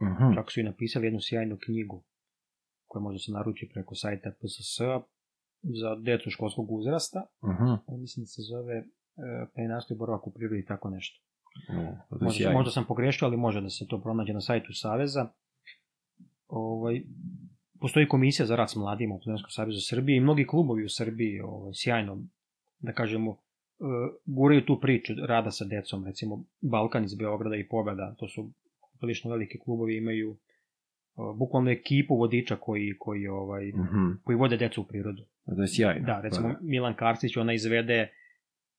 Mhm. Čak su i napisali jednu sjajnu knjigu koja može se naručiti preko sajta PSS-a za decu školskog uzrasta. Mhm. Mislim da se zove e, planinarstvo i boravak u prirodi tako nešto. Mm, Možda, sjajno. možda sam pogrešio, ali može da se to pronađe na sajtu Saveza. Ovaj, postoji komisija za rad s mladima u Planinarskom savezu Srbije i mnogi klubovi u Srbiji ovaj, sjajno, da kažemo, e, guraju tu priču rada sa decom, recimo Balkan iz Beograda i Pobeda, to su prilično veliki klubovi, imaju bukvalno ekipu vodiča koji, koji, ovaj, Mhm. koji vode decu u prirodu. To je sjajno. Da, recimo Pa, Milan Karcić, ona izvede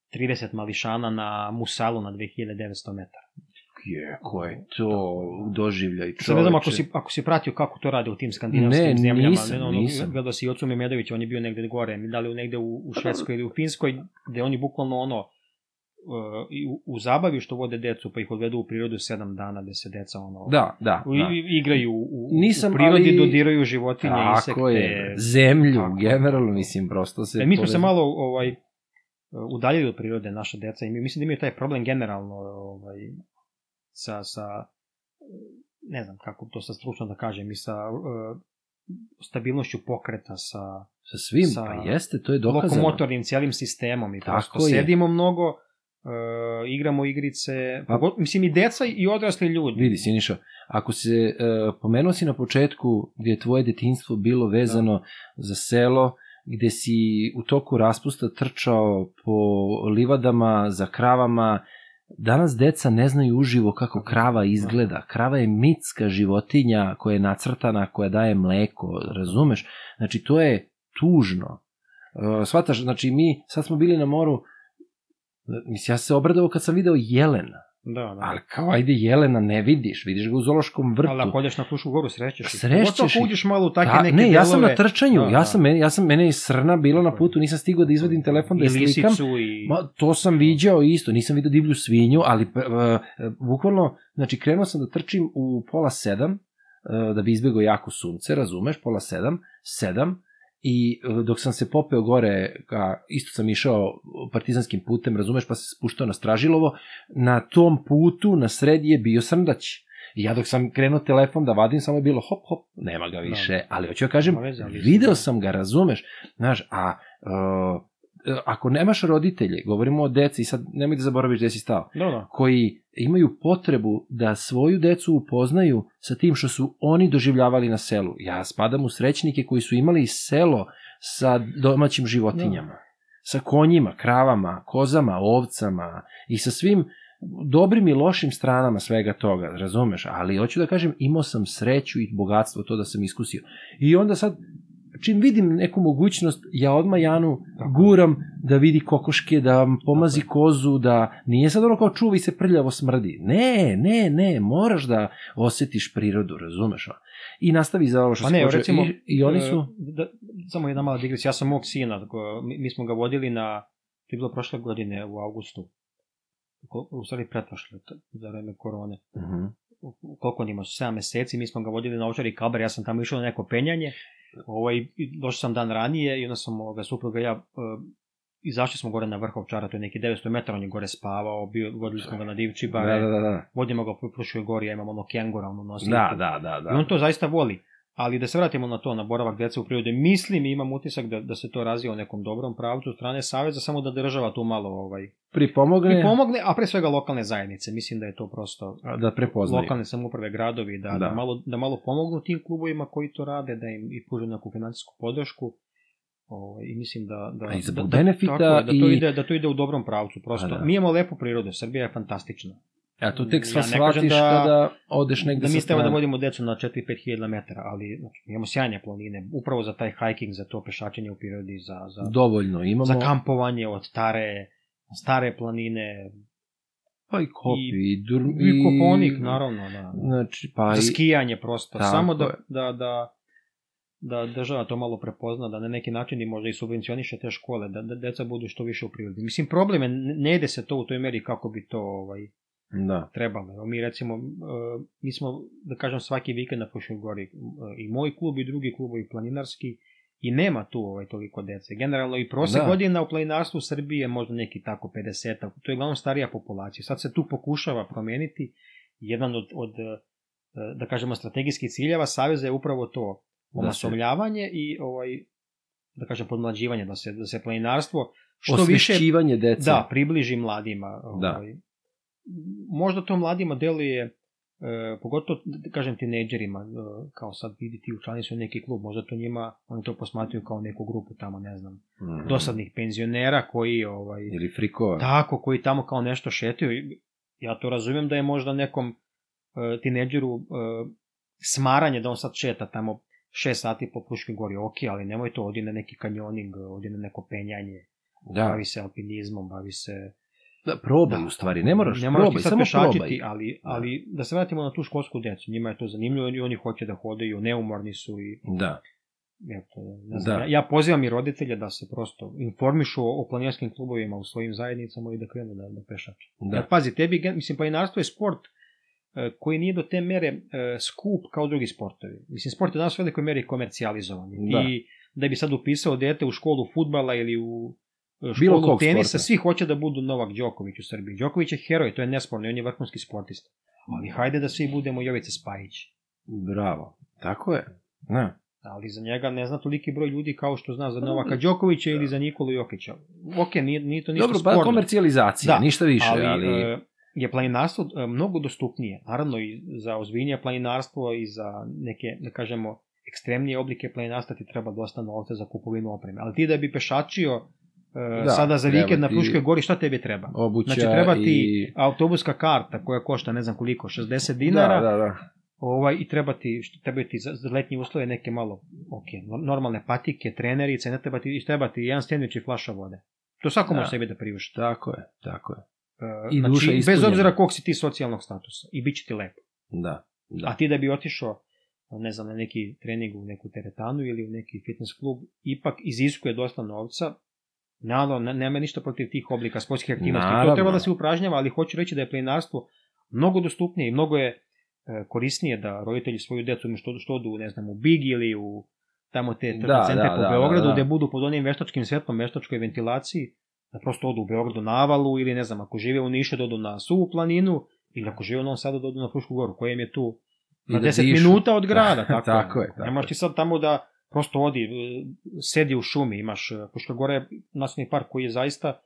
30 mališana na Musalu na 2900 metara. je, ko je to doživljaj čoveče. Sad ne znam ako si, ako si pratio kako to rade u tim skandinavskim Ne, zemljama. nisam, ono, nisam. Gledao si i ocu Memedović, on je bio negde gore, da li negde u, u Švedskoj ili u Finskoj, gde oni bukvalno ono, i u, u zabavi što vode decu, pa ih odvedu u prirodu sedam dana, gde se deca ono, Da, da, u- da. igraju u, Nisam, u prirodi, ali- dodiraju životinje, insekte. Tako je, zemlju, Tako generalno, mislim, prosto se... E, mi smo se malo ovaj, udaljili od prirode, naša deca, i mi, mislim da imaju taj problem generalno ovaj, sa, sa, ne znam kako to sad stručno da kažem, i sa uh, stabilnošću pokreta, sa Sa svim, sa pa jeste, to je dokazano. lokomotornim cijelim sistemom i Tako prosto je. sedimo mnogo, uh, igramo igrice, Pa- mislim i deca i odrasli ljudi. Vidi, Siniša, ako se, uh, pomenuo si na početku gdje je tvoje detinjstvo bilo vezano za selo, gde si u toku raspusta trčao po livadama, za kravama, danas deca ne znaju uživo kako krava izgleda. Krava je mitska životinja koja je nacrtana, koja daje mleko, razumeš? Znači, to je tužno. Uh, shvataš, znači mi, sad smo bili na moru, mislim, ja sam se obradovao kad sam video jelena. Da, da. Ali kao, ajde, jelena ne vidiš, vidiš ga u zološkom vrtu. Ali ako odeš na Frušku goru, srećeš. Srećeš ako ih. uđeš malo u takve Ta, neke ne, ja sam na delove. trčanju, Da, ja da. sam, mene, ja sam, mene je srna bila na putu, nisam stigao da izvadim telefon da je slikam. i... Ma, to sam viđao isto, nisam vidio divlju svinju, ali uh, bukvalno, znači krenuo sam da trčim u pola sedam, uh, da bi izbjegao jako sunce, razumeš, pola sedam, sedam, i uh, dok sam se popeo gore, ka, isto sam išao partizanskim putem, razumeš, pa se spuštao na Stražilovo, na tom putu, na sredi je bio srndać. I ja dok sam krenuo telefon da vadim, samo je bilo hop, hop, nema ga više, ali hoću ja kažem, veze, ali video da. sam ga, razumeš, znaš, a uh, ako nemaš roditelje, govorimo o deci, i sad nemoj da zaboraviš gde si stao, Da, da. koji imaju potrebu da svoju decu upoznaju sa tim što su oni doživljavali na selu. Ja spadam u srećnike koji su imali selo sa domaćim životinjama, sa konjima, kravama, kozama, ovcama i sa svim dobrim i lošim stranama svega toga, razumeš? Ali hoću da kažem, imao sam sreću i bogatstvo to da sam iskusio. I onda sad čim vidim neku mogućnost, ja odmah Janu Tako. guram da vidi kokoške, da pomazi kozu, da nije sad ono kao čuvaj se prljavo smrdi. Ne, ne, ne, moraš da osetiš prirodu, razumeš? I nastavi za ovo što Pa se ne, kaže. recimo, I, I oni e, su... Da, samo jedna mala digresija, ja sam mog sina, mi, mi smo ga vodili na, to je bilo prošle godine u augustu, u stvari pretprošle, t- za vreme korone. Mhm. U- Koliko on ima, 7 meseci, mi smo ga vodili na Ovčari Kabar, ja sam tamo išao na neko penjanje, ovaj, došao sam dan ranije i onda sam ovoga supruga ja, e, izašli smo gore na vrh Ovčara, to je neki 900 metara, on je gore spavao, bio, vodili smo ga na Divčibare, Da, da, da, da. vodimo ga po Pruškoj gori, ja imam ono kengura, ono nosi. Da, da, da, I on da. to zaista voli. Ali da se vratimo na to, na boravak deca u prirodi, mislim i imam utisak da, da se to razvija u nekom dobrom pravcu od strane Saveza, samo da država tu malo ovaj, Pripomogne i pomogne, a pre svega lokalne zajednice. Mislim da je to prosto da prepoznaju. lokalne samuprave, gradovi, da, da. Da. malo, da malo pomognu tim klubovima koji to rade, da im i pruže neku finansijsku podršku. Ovaj, I mislim da, da, A i za da, benefita tako je, da, to i- ide, da to ide u dobrom pravcu. Prosto, A da. mi imamo lepu prirodu, Srbija je fantastična. A to tek sva Ja shvatiš da- kada odeš negde da sa mi treba da vodimo decu na 4-5 hiljada metara, ali znači, imamo sjajne planine, upravo za taj hiking, za to pešačenje u prirodi, za, za, Dovoljno, imamo... za kampovanje od stare, stare planine, Pa i kopi, i- i, dur... i koponik, naravno, da. Znači, pa za i... skijanje prosto, Tako samo da, da, da, da država to malo prepozna, da na neki način i možda i subvencioniše te škole, da, da deca budu što više u prirodi. Mislim, problem je, ne ide se to u toj meri kako bi to ovaj, Da. trebalo. Mi recimo, e, mi smo, da kažem, svaki vikend na Fruškoj gori, e, i moj klub i drugi klubovi planinarski, i nema tu ovaj, toliko dece. Generalno i prosek Da. godina u planinarstvu Srbije je možda neki tako 50 to je uglavnom starija populacija. Sad se tu pokušava promeniti. Jedan od, od e, da kažemo, strategijskih ciljeva Saveza je upravo to, Da se- omasovljavanje i ovaj, da kažem, podmlađivanje, da se, da se planinarstvo što više dece. da, približi mladima. Da. Možda to mladima deluje, e, pogotovo, kažem, tinejdžerima, e, kao sad vidi ti učlani su neki klub, možda to njima, oni to posmatruju kao neku grupu tamo, ne znam, Mhm. dosadnih penzionera koji, ovaj, Ili frikova. tako, koji tamo kao nešto šetaju. Ja to razumijem da je možda nekom e, tinejdžeru e, smaranje da on sad šeta tamo 6 sati po Fruškoj gori, ok, ali nemoj to, odi na neki kanjoning, odi na neko penjanje, Da, bavi se alpinizmom, bavi se da probaj Da. u stvari, ne moraš, ne moraš probaj, samo pešačiti, probaj. ali, ali da se vratimo na tu školsku decu, njima je to zanimljivo i oni hoće da hodaju, neumorni su i Da, eto, ne znam, Da. ja, pozivam i roditelje da se prosto informišu o, planinarskim klubovima u svojim zajednicama i da krenu da, da pešače. da. Jer pazi, tebi, mislim, planinarstvo je sport e, koji nije do te mere e, skup kao drugi sportovi. Mislim, sport je danas u velikoj meri komercijalizovan. Da. I da bi sad upisao dete u školu futbala ili u Bilo kog tenisa, sporta. svi hoće da budu Novak Đoković u Srbiji. Đoković je heroj, to je nesporno, on je vrhunski sportista. Ali hajde da svi budemo Jovice Spajić. Bravo. Tako je. Da. Ali za njega ne zna toliki broj ljudi kao što zna za Novaka Đokovića ili za Nikolu Jokića. Ok, nije, nije to ništa Dobro, pa sporno. komercijalizacija, Da, ništa više, ali... ali, e, je planinarstvo e, mnogo dostupnije. Naravno i za ozbiljnije planinarstvo i za neke, da kažemo, ekstremnije oblike planinarstva ti treba dosta novca za kupovinu opreme. Ali ti da bi pešačio Da, sada za vikend na Fruškoj gori, šta tebi treba? Obuća Znači treba ti i... autobuska karta koja košta ne znam koliko, 60 dinara, Da, da, da. ovaj, i treba ti, treba ti za, letnje uslove neke malo, ok, no- normalne patike, trenerice, ne treba ti, i treba ti jedan stjenič i flaša vode. To svako Da. može sebi da priušti. Tako je, tako je. E, I duša znači, bez ispunjena. obzira kog si ti socijalnog statusa i bit će ti lepo. Da, Da. A ti da bi otišao ne znam, na neki trening u neku teretanu ili u neki fitness klub, ipak iziskuje dosta novca. Naravno, ne- nema ništa protiv tih oblika sportskih aktivnosti. To Naravno. treba da se upražnjava, ali hoću reći da je planinarstvo mnogo dostupnije i mnogo je e, korisnije da roditelji svoju decu što, što odu, ne znam, u Big ili u tamo te Da, da, centre da, po da, Beogradu, da, da. gde budu pod onim veštačkim svetlom, veštačkoj ventilaciji, da prosto odu u Beogradu na Avalu ili ne znam, ako žive u Nišu da odu na Suvu planinu ili ako žive u Novom Sadu da odu na Frušku goru, koja im je tu I na da 10 dišu. minuta od grada, tako, Tako je, tako Ne možeš je. ti sad tamo da prosto odi, e, sedi u šumi, imaš, e, Fruška Gora je nacionalni park koji je zaista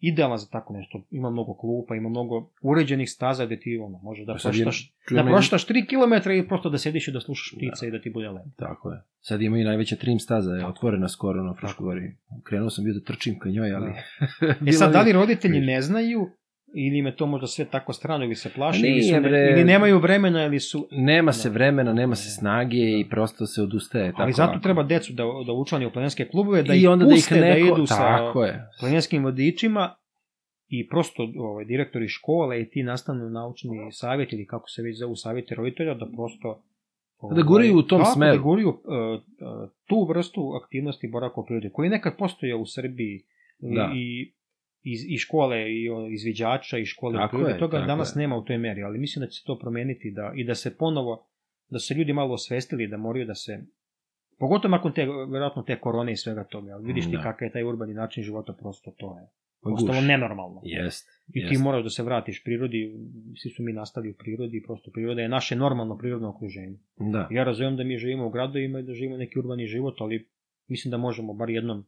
idealan za tako nešto. Ima mnogo klupa, ima mnogo uređenih staza gde ti ono, možeš da proštaš, da proštaš 3 km i prosto da sediš i da slušaš ptice i da ti bude lepo. Tako je. Sad ima i najveća trim staza, je otvorena skoro na Fruškoj Tako. gori. Krenuo sam bio da trčim ka njoj, ali... E bilo sad, da li roditelji ne znaju ili im je to možda sve tako strano ili se plaše Nije, ili, su ne, ili nemaju vremena ili su Nema se Da. vremena, nema se snage i prosto se odustaje. ali tako zato lako. treba decu da, da učlani u planinske klubove da I ih onda da ih puste da, neko... idu sa Tako je. planinskim vodičima i prosto ovaj, direktori škole i ti nastavno naučni savjet ili kako se već zovu savjeti roditelja da prosto ovaj, Da guraju u tom tako, smeru. Da guraju uh, uh, tu vrstu aktivnosti boravka u prirodi koji nekad postojao u Srbiji Da. i iz, i škole i o, izviđača i škole Tako u prirodi. je, Toga tako danas je. nema u toj meri, ali mislim da će se to promeniti da, i da se ponovo da se ljudi malo osvestili da moraju da se pogotovo nakon te, verovatno te korone i svega toga, ali vidiš ti Da. kakav je taj urbani način života, prosto to je postalo nenormalno. Jest. I jest. ti moraš da se vratiš prirodi, svi su mi nastali u prirodi, prosto priroda je naše normalno prirodno okruženje. Da. Ja razumem da mi živimo u gradovima i da živimo neki urbani život, ali mislim da možemo bar jednom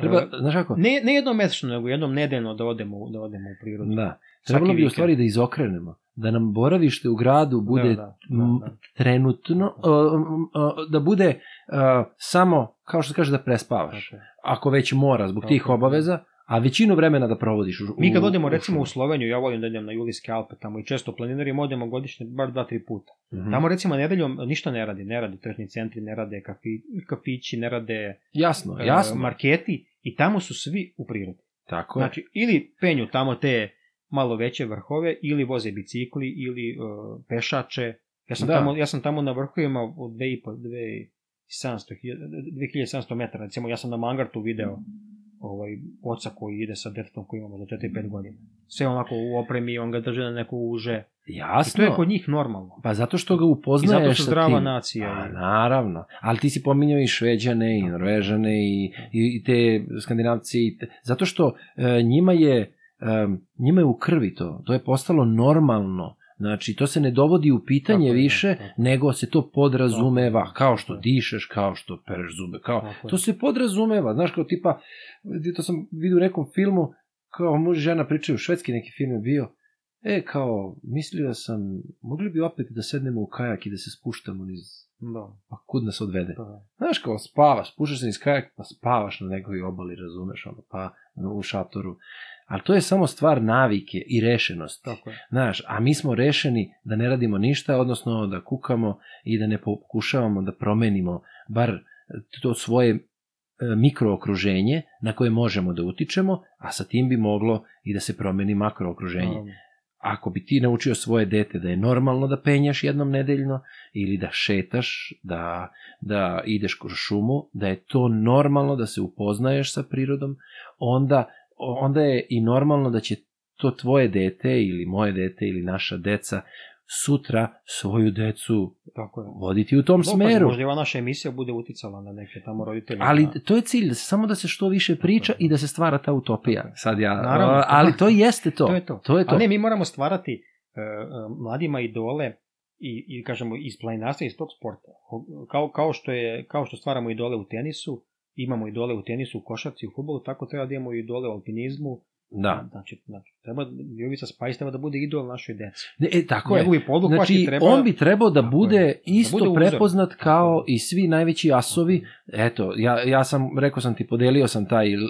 Treba, e, znaš kako? ne, ne jednom mesečno, nego jednom nedeljno da odemo, da odemo u prirodu. Da. Trebalo bi u stvari da izokrenemo. Da nam boravište u gradu bude Da, da, da, da. trenutno, uh, uh, da bude uh, samo, kao što se kaže, da prespavaš. Je. Ako već mora, zbog Tako tih je. obaveza, a većinu vremena da provodiš u, Mi kad odemo recimo u. Sloveniju, ja volim da idem na Julijske Alpe tamo i često planinarimo, odemo godišnje bar dva, tri puta. Mhm. Tamo recimo nedeljom ništa ne radi, ne rade tržni centri, ne rade kafi, kafići, ne rade Jasno, e, jasno. marketi i tamo su svi u prirodi. Tako je. Znači, ili penju tamo te malo veće vrhove, ili voze bicikli, ili uh, pešače. Ja sam, Da. tamo, ja sam tamo na vrhovima od 2,5, 2700, 2700 metara. Recimo, ja sam na Mangartu video ovaj, oca koji ide sa detetom koji ima za 4-5 godina. Sve onako u opremi, on ga drži na neku uže. I Jasno. to je kod njih normalno. Pa zato što ga I upoznaješ zato su sa zdrava tim. nacija. A, naravno. Ali ti si pominjao i Šveđane i Norvežane i, i, i te Skandinavci. I te, zato što e, njima je e, njima je u krvi to. To je postalo normalno. Znači, to se ne dovodi u pitanje Tako više, tako nego se to podrazumeva. Tako Kao što tako dišeš, kao što pereš zube. Kao, Tako to se podrazumeva. Znaš, kao tipa, to sam vidio u nekom filmu, kao muž i žena pričaju, švedski neki film je bio, E, kao, mislio sam, mogli bi opet da sednemo u kajak i da se spuštamo niz... Da, Pa kud nas odvede? da. Znaš, kao, spavaš, spuštaš se niz kajak, pa spavaš na nekoj obali, razumeš, ono, pa u šatoru. Ali to je samo stvar navike i rešenosti. Tako je. Znaš, a mi smo rešeni da ne radimo ništa, odnosno da kukamo i da ne pokušavamo da promenimo bar to svoje e, mikrookruženje na koje možemo da utičemo, a sa tim bi moglo i da se promeni makrookruženje ako bi ti naučio svoje dete da je normalno da penjaš jednom nedeljno ili da šetaš, da, da ideš kroz šumu, da je to normalno da se upoznaješ sa prirodom, onda, onda je i normalno da će to tvoje dete ili moje dete ili naša deca sutra svoju decu Tako je. voditi u tom Dobro, smeru. Možda ova naša emisija bude uticala na neke tamo roditelje. Ali da- to je cilj, samo da se što više priča i da se stvara ta utopija. Sad ja, Naravno. ali to jeste to. To je to. To je to. A ne, mi moramo stvarati e, mladima idole i, i kažemo iz planinarstva iz tog sporta. Kao, kao, što je, kao što stvaramo idole u tenisu, imamo idole u tenisu, u košarci, u futbolu, tako treba da imamo idole u alpinizmu. Da. Znači, znači treba, Jovica Spajs treba da bude idol našoj deci. Ne, e, tako je. Njegovi poduhvati Znači, treba... on bi trebao da bude je. isto Da bude uzor. prepoznat kao je. i svi najveći asovi. Eto, ja, ja sam, rekao sam ti, podelio sam taj, uh,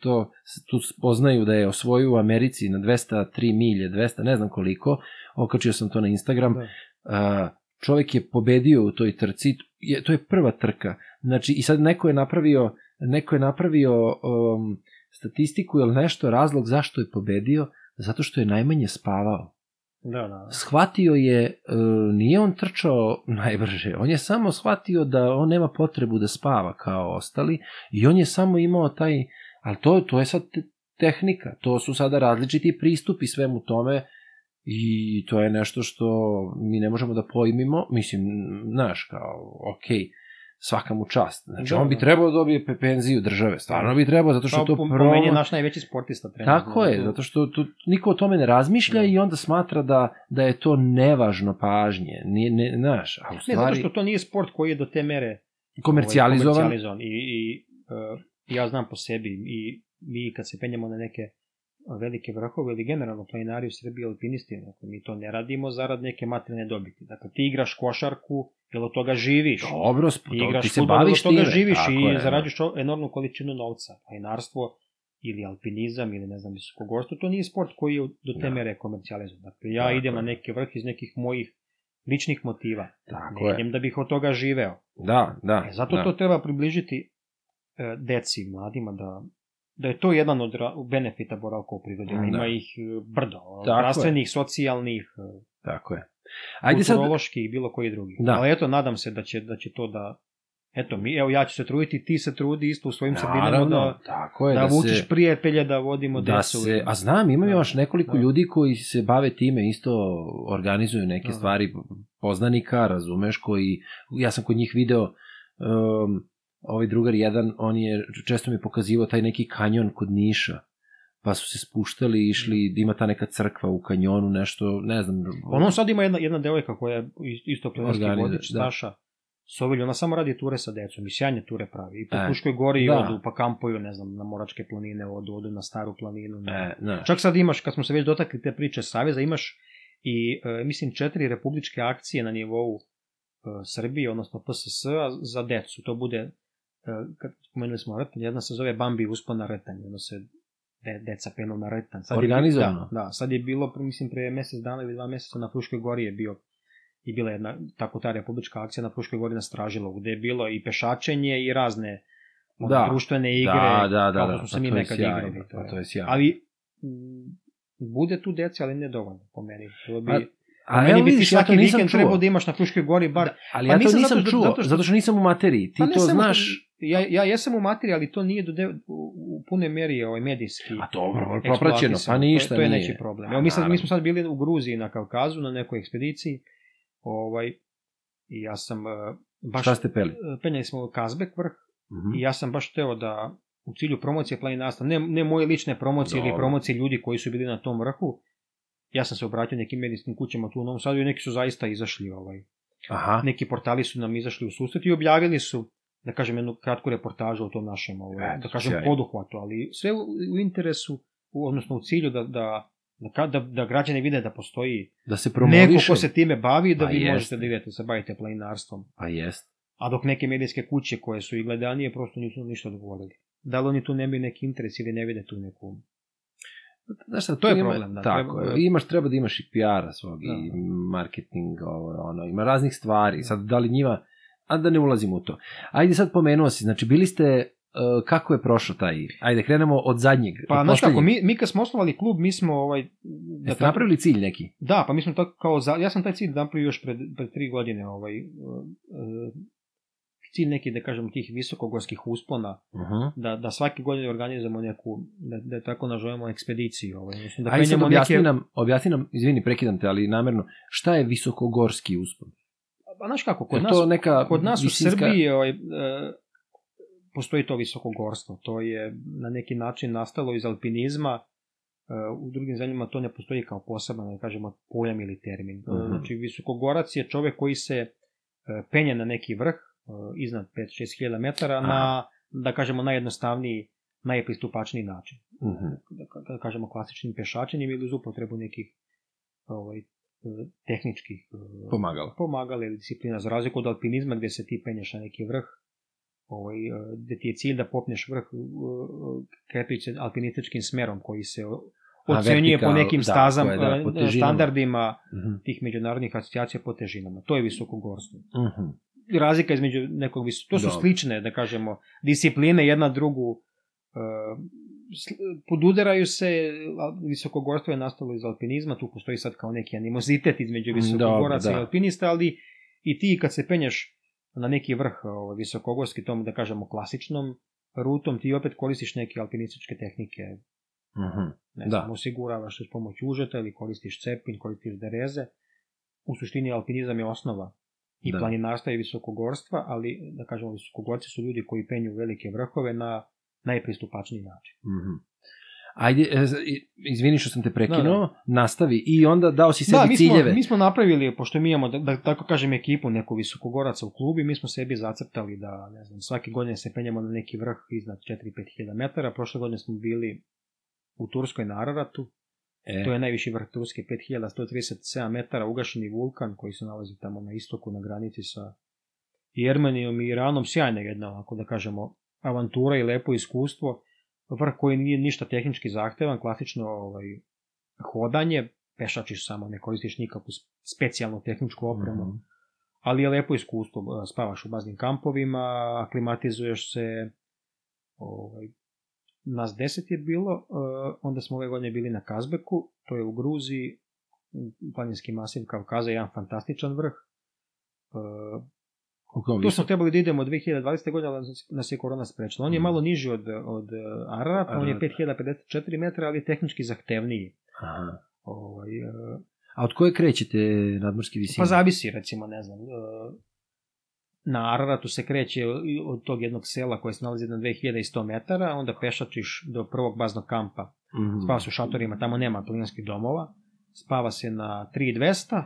to, tu spoznaju da je osvojio u Americi na 203 milje, 200, ne znam koliko, okačio sam to na Instagram. Da. Uh, čovjek je pobedio u toj trci, je, to je prva trka. Znači, i sad neko je napravio, neko je napravio um, statistiku ili nešto, razlog zašto je pobedio, zato što je najmanje spavao Da, da. shvatio je, e, nije on trčao najbrže, on je samo shvatio da on nema potrebu da spava kao ostali i on je samo imao taj, ali to, to je sad te- tehnika, to su sada različiti pristupi svemu tome i to je nešto što mi ne možemo da pojmimo, mislim, znaš, kao, okej, svaka mu čast. Znači, Da, on bi da. trebao da dobije pe- penziju države, stvarno bi trebao, zato što Kao to po, promo- meni je naš najveći sportista trenutno. Tako je, zato što tu niko o tome ne razmišlja Da. i onda smatra da, da je to nevažno pažnje. Nije, ne, znaš, a u Ne, zato stvari što to nije sport koji je do te mere komercijalizovan. Ovaj, komercijalizovan. I, i uh, ja znam po sebi i mi kad se penjamo na neke velike vrhove ili generalno planinari u Srbiji alpinisti, dakle, mi to ne radimo zarad neke materijalne dobiti. Dakle, ti igraš košarku, jer od toga živiš. Dobro, Ti igraš ti se baviš od toga time. živiš tako i je, da. zarađuješ enormnu količinu novca. Planinarstvo ili alpinizam ili ne znam visokogorstvo, to nije sport koji je do te Da. mere komercijalizovan. Dakle, ja Tako idem na je. neki vrh iz nekih mojih ličnih motiva. Tako ne je. idem da bih od toga živeo. Da, da. E, zato da. to treba približiti e, deci, mladima, da, da je to jedan od benefita boravka u prirodi. Da. Ima ih e, brdo, zdravstvenih, socijalnih, e, Tako je. Ajde sad, i bilo koji drugi. Da. Ali eto, nadam se da će, da će to da... Eto, mi, evo ja ću se truditi, ti se trudi isto u svojim sredinama da, tako je, da, da, vučeš se, prijatelje, da vodimo da decu. se, a znam, imam Da. još nekoliko Da. ljudi koji se bave time, isto organizuju neke Da. stvari poznanika, razumeš, koji, ja sam kod njih video, um, ovaj drugar jedan, on je često mi pokazivao taj neki kanjon kod Niša, pa su se spuštali i išli, ima ta neka crkva u kanjonu, nešto, ne znam. Ono sad ima jedna, jedna devojka koja je is- isto planinski Organizuje, vodič, da. Staša Sovilj, ona samo radi ture sa decom i sjajne ture pravi. I po E, Puškoj gori da. odu, pa kampuju, ne znam, na Moračke planine, odu, odu na Staru planinu. Ne. E, znaš, Čak sad imaš, kad smo se već dotakli te priče Saveza, imaš i, e, mislim, četiri republičke akcije na nivou e, Srbije, odnosno PSS, -a za decu. To bude, kad spomenuli smo rtanj, jedna se zove Bambi uspon na rtanj, ono se de, deca penu na rtanj. Sad je- Organizovano? da, da, sad je bilo, mislim, pre mesec dana ili dva meseca na Fruškoj gori je bio i bila jedna tako ta republička akcija na Fruškoj gori na Stražilovu, gde je bilo i pešačenje i razne ono, Da. društvene igre, da, da, da, kako da, smo se mi to je nekad sjajno, igrali. pa to je sjajno. Ali bude tu dece, ali ne dovoljno, po meni. To bi, A- a, meni bi ti ja svaki to nisam vikend trebao da imaš na Fruškoj gori bar... Da, ali Pa ja to nisam nisam zato što- čuo, zato zato što- što... nisam u materiji. Ti Pa to znaš. Ja, ja jesam u materiji, ali to nije do de, u, u pune meri ovaj, medijski A dobro, propraćeno, pa ništa to, to je neki problem. A, Evo, mi, sad, mi smo sad bili u Gruziji na Kavkazu, na nekoj ekspediciji, ovaj, i ja sam eh, baš... Šta ste peli? eh, Penjali smo u Kazbek vrh, Mhm. I ja sam baš teo da u cilju promocije planinarstva, ne, ne moje lične promocije ili Dobro. promocije ljudi koji su bili na tom vrhu, ja sam se obratio nekim medijskim kućama tu u Novom Sadu i neki su zaista izašli, ovaj, Aha. neki portali su nam izašli u susret i objavili su, da kažem, jednu kratku reportažu o tom našem, ovaj, Eto, da kažem, sjajno. poduhvatu, ali sve u, u interesu, u, odnosno u cilju da, da, da, da, da građani vide da postoji Da se neko promoviše. ko se time bavi, da Pa vi jeste. možete da idete, se bavite planinarstvom. Pa jest. A dok neke medijske kuće koje su i gledanije prosto nisu ništa odgovorili. Da li oni tu nemaju neki interes ili ne vide tu neku... Znaš šta, To je ima- problem, da, Tako, treba- imaš, treba da imaš i PR-a svog Da. i marketing, ovo, ono, ima raznih stvari. Sad, da li njima, a da ne ulazimo u to. Ajde sad pomenuo si, znači bili ste, uh, kako je prošao taj, ajde krenemo od zadnjeg. Pa, od znaš kako, mi, mi kad smo osnovali klub, mi smo ovaj... Da Jeste napravili cilj neki? Da, pa mi smo tako kao... Za, ja sam taj cilj napravio još pred, pred tri godine, ovaj... Uh, uh, cilj neki, da kažem, tih visokogorskih uspona, Uh-huh. da, da svake godine organizujemo neku, da, da tako nazovemo ekspediciju. Ovaj, odnosno da Ajde sad objasni neke... nam, objasni nam, izvini, prekidam te, ali namerno, šta je visokogorski uspon? Pa, znaš kako, kod nas, neka Kod nas u visinska- Srbiji ovaj, e, postoji to visokogorstvo. To je na neki način nastalo iz alpinizma. E, u drugim zemljama to ne postoji kao poseban, da kažemo, pojam ili termin. E, Mhm. Znači, visokogorac je čovek koji se e, penje na neki vrh, e, iznad 5-6 hiljada metara, na, da kažemo, najjednostavniji, najpristupačniji način. Mhm. Da, ka- da kažemo, klasičnim pešačenjem ili uz upotrebu nekih ovaj, tehničkih e, Pomagala. pomagala ili disciplina, za razliku od alpinizma gde se ti penješ na neki vrh, ovaj, e, gde ti je cilj da popneš vrh e, krepić alpinističkim smerom koji se ocenjuje po nekim da, stazama, da, e, po standardima Mhm. tih međunarodnih asocijacija po težinama. To je visokogorstvo. Mhm. I razlika između nekog vis... To su Dobro. slične, da kažemo, discipline jedna drugu sl- podudaraju se, visokogorstvo je nastalo iz alpinizma, tu postoji sad kao neki animozitet između visokogoraca Dobro, i da. alpinista, ali i ti kad se penješ na neki vrh ovaj, visokogorski, tom da kažemo klasičnom rutom, ti opet koristiš neke alpinističke tehnike, Mhm. ne Da. znam, osiguravaš se s pomoć užeta ili koristiš cepin, koristiš dereze. U suštini alpinizam je osnova i Da. planinarstva i visokogorstva, ali da kažemo visokogorci su ljudi koji penju velike vrhove na najpristupačniji način. Mhm. Ajde, e, izvini što sam te prekinuo, Da, nastavi i onda dao si sebi da, mi smo, ciljeve. mi smo napravili, pošto mi imamo, da, da tako kažem, ekipu neku visokogoraca u klubi, mi smo sebi zacrtali da, ne znam, svake godine se penjamo na neki vrh iznad 4-5 hiljada metara. Prošle godine smo bili u Turskoj na Araratu, E, To je najviši vrh Turske, 5137 metara, ugašeni vulkan koji se nalazi tamo na istoku, na granici sa Jermenijom i Iranom. Sjajna jedna, ako da kažemo, avantura i lepo iskustvo. vrh koji nije ništa tehnički zahtevan, klasično ovaj, hodanje, pešačiš samo, ne koristiš nikakvu specijalnu tehničku opremu, Mhm. ali je lepo iskustvo, e, spavaš u baznim kampovima, aklimatizuješ se, ovaj, nas deset je bilo, e, onda smo ove godine bili na Kazbeku, to je u Gruziji, planinski masiv Kavkaza, jedan fantastičan vrh. Tu smo trebali da idemo od 2020. godine, ali nas- je korona sprečila. On je Mhm. malo niži od, od e, Ararata, on je Ararata. 5054 metra, ali je tehnički zahtevniji. Aha. Ovaj, e, A od koje krećete nadmorske visine? pa zavisi, recimo, ne znam, e, na Araratu se kreće od tog jednog sela koje se nalazi na 2100 metara, onda pešačiš do prvog baznog kampa. Mhm. Spava se u šatorima, tamo nema planinskih domova. Spava se na 3200,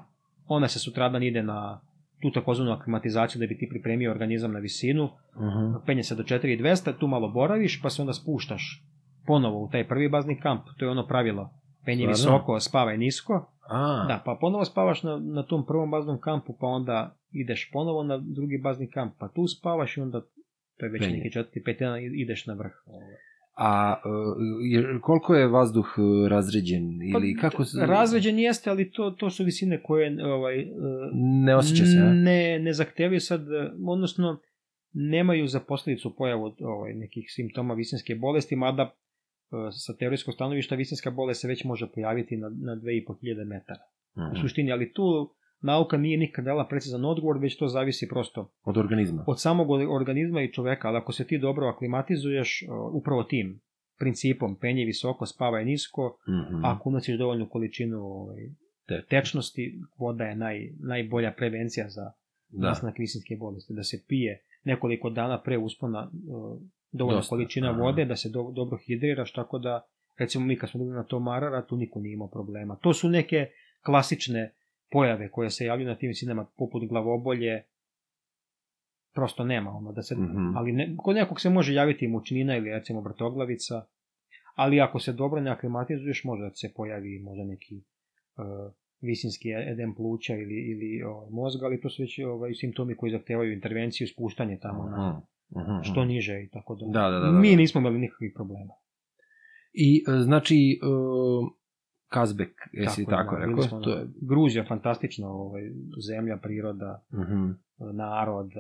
onda se sutradan ide na tu takozvanu aklimatizaciju da bi ti pripremio organizam na visinu, Mhm. penje se do 4200, tu malo boraviš, pa se onda spuštaš ponovo u taj prvi bazni kamp, to je ono pravilo. Penje Stvarno? visoko, spavaj nisko. A, Da, pa ponovo spavaš na, na tom prvom baznom kampu, pa onda ideš ponovo na drugi bazni kamp, pa tu spavaš i onda to je već Penje. neki četvrti, peti dan i- ideš na vrh. A e, je- koliko je vazduh e, razređen? Ili kako se... Pa, Razređen jeste, ali to, to su visine koje ovaj, e, Ne osjeća se, a? ne, ne zahtevaju sad, odnosno nemaju za posljedicu pojavu ovaj, nekih simptoma visinske bolesti, mada sa teorijskog stanovišta visinska bolest se već može pojaviti na, na 2500 metara. U Mhm. suštini, ali tu nauka nije nikad dala precizan odgovor, već to zavisi prosto Od organizma. od samog organizma i čoveka, ali ako se ti dobro aklimatizuješ e, upravo tim principom penje visoko, spavaj nisko, Mhm. ako unosiš dovoljnu količinu ovaj, Te- tečnosti, voda je naj, najbolja prevencija za Da. nastanak visinske bolesti. Da se pije nekoliko dana pre uspona uh, dovoljna Dosta, količina aha. vode, da se do, dobro hidriraš, tako da recimo mi kad smo bili na tom Arara, tu niko nije imao problema. To su neke klasične pojave koje se javljaju na tim visinama, poput glavobolje, prosto nema ono da se, Mhm. ali ne, kod nekog se može javiti mučnina ili recimo vrtoglavica, ali ako se dobro ne aklimatizuješ, može da se pojavi možda neki uh, visinski edem pluća ili, ili ovaj, mozga, ali to su već ovaj, simptomi koji zahtevaju intervenciju, spuštanje tamo na Mhm. Mhm. što niže i tako da. Da, da, da, da. Mi nismo imali nikakvih problema. I e, znači e, Kazbek, jesi je, tako, da, rekao? smo To je... Gruzija, fantastična ovaj, zemlja, priroda, Mhm. narod,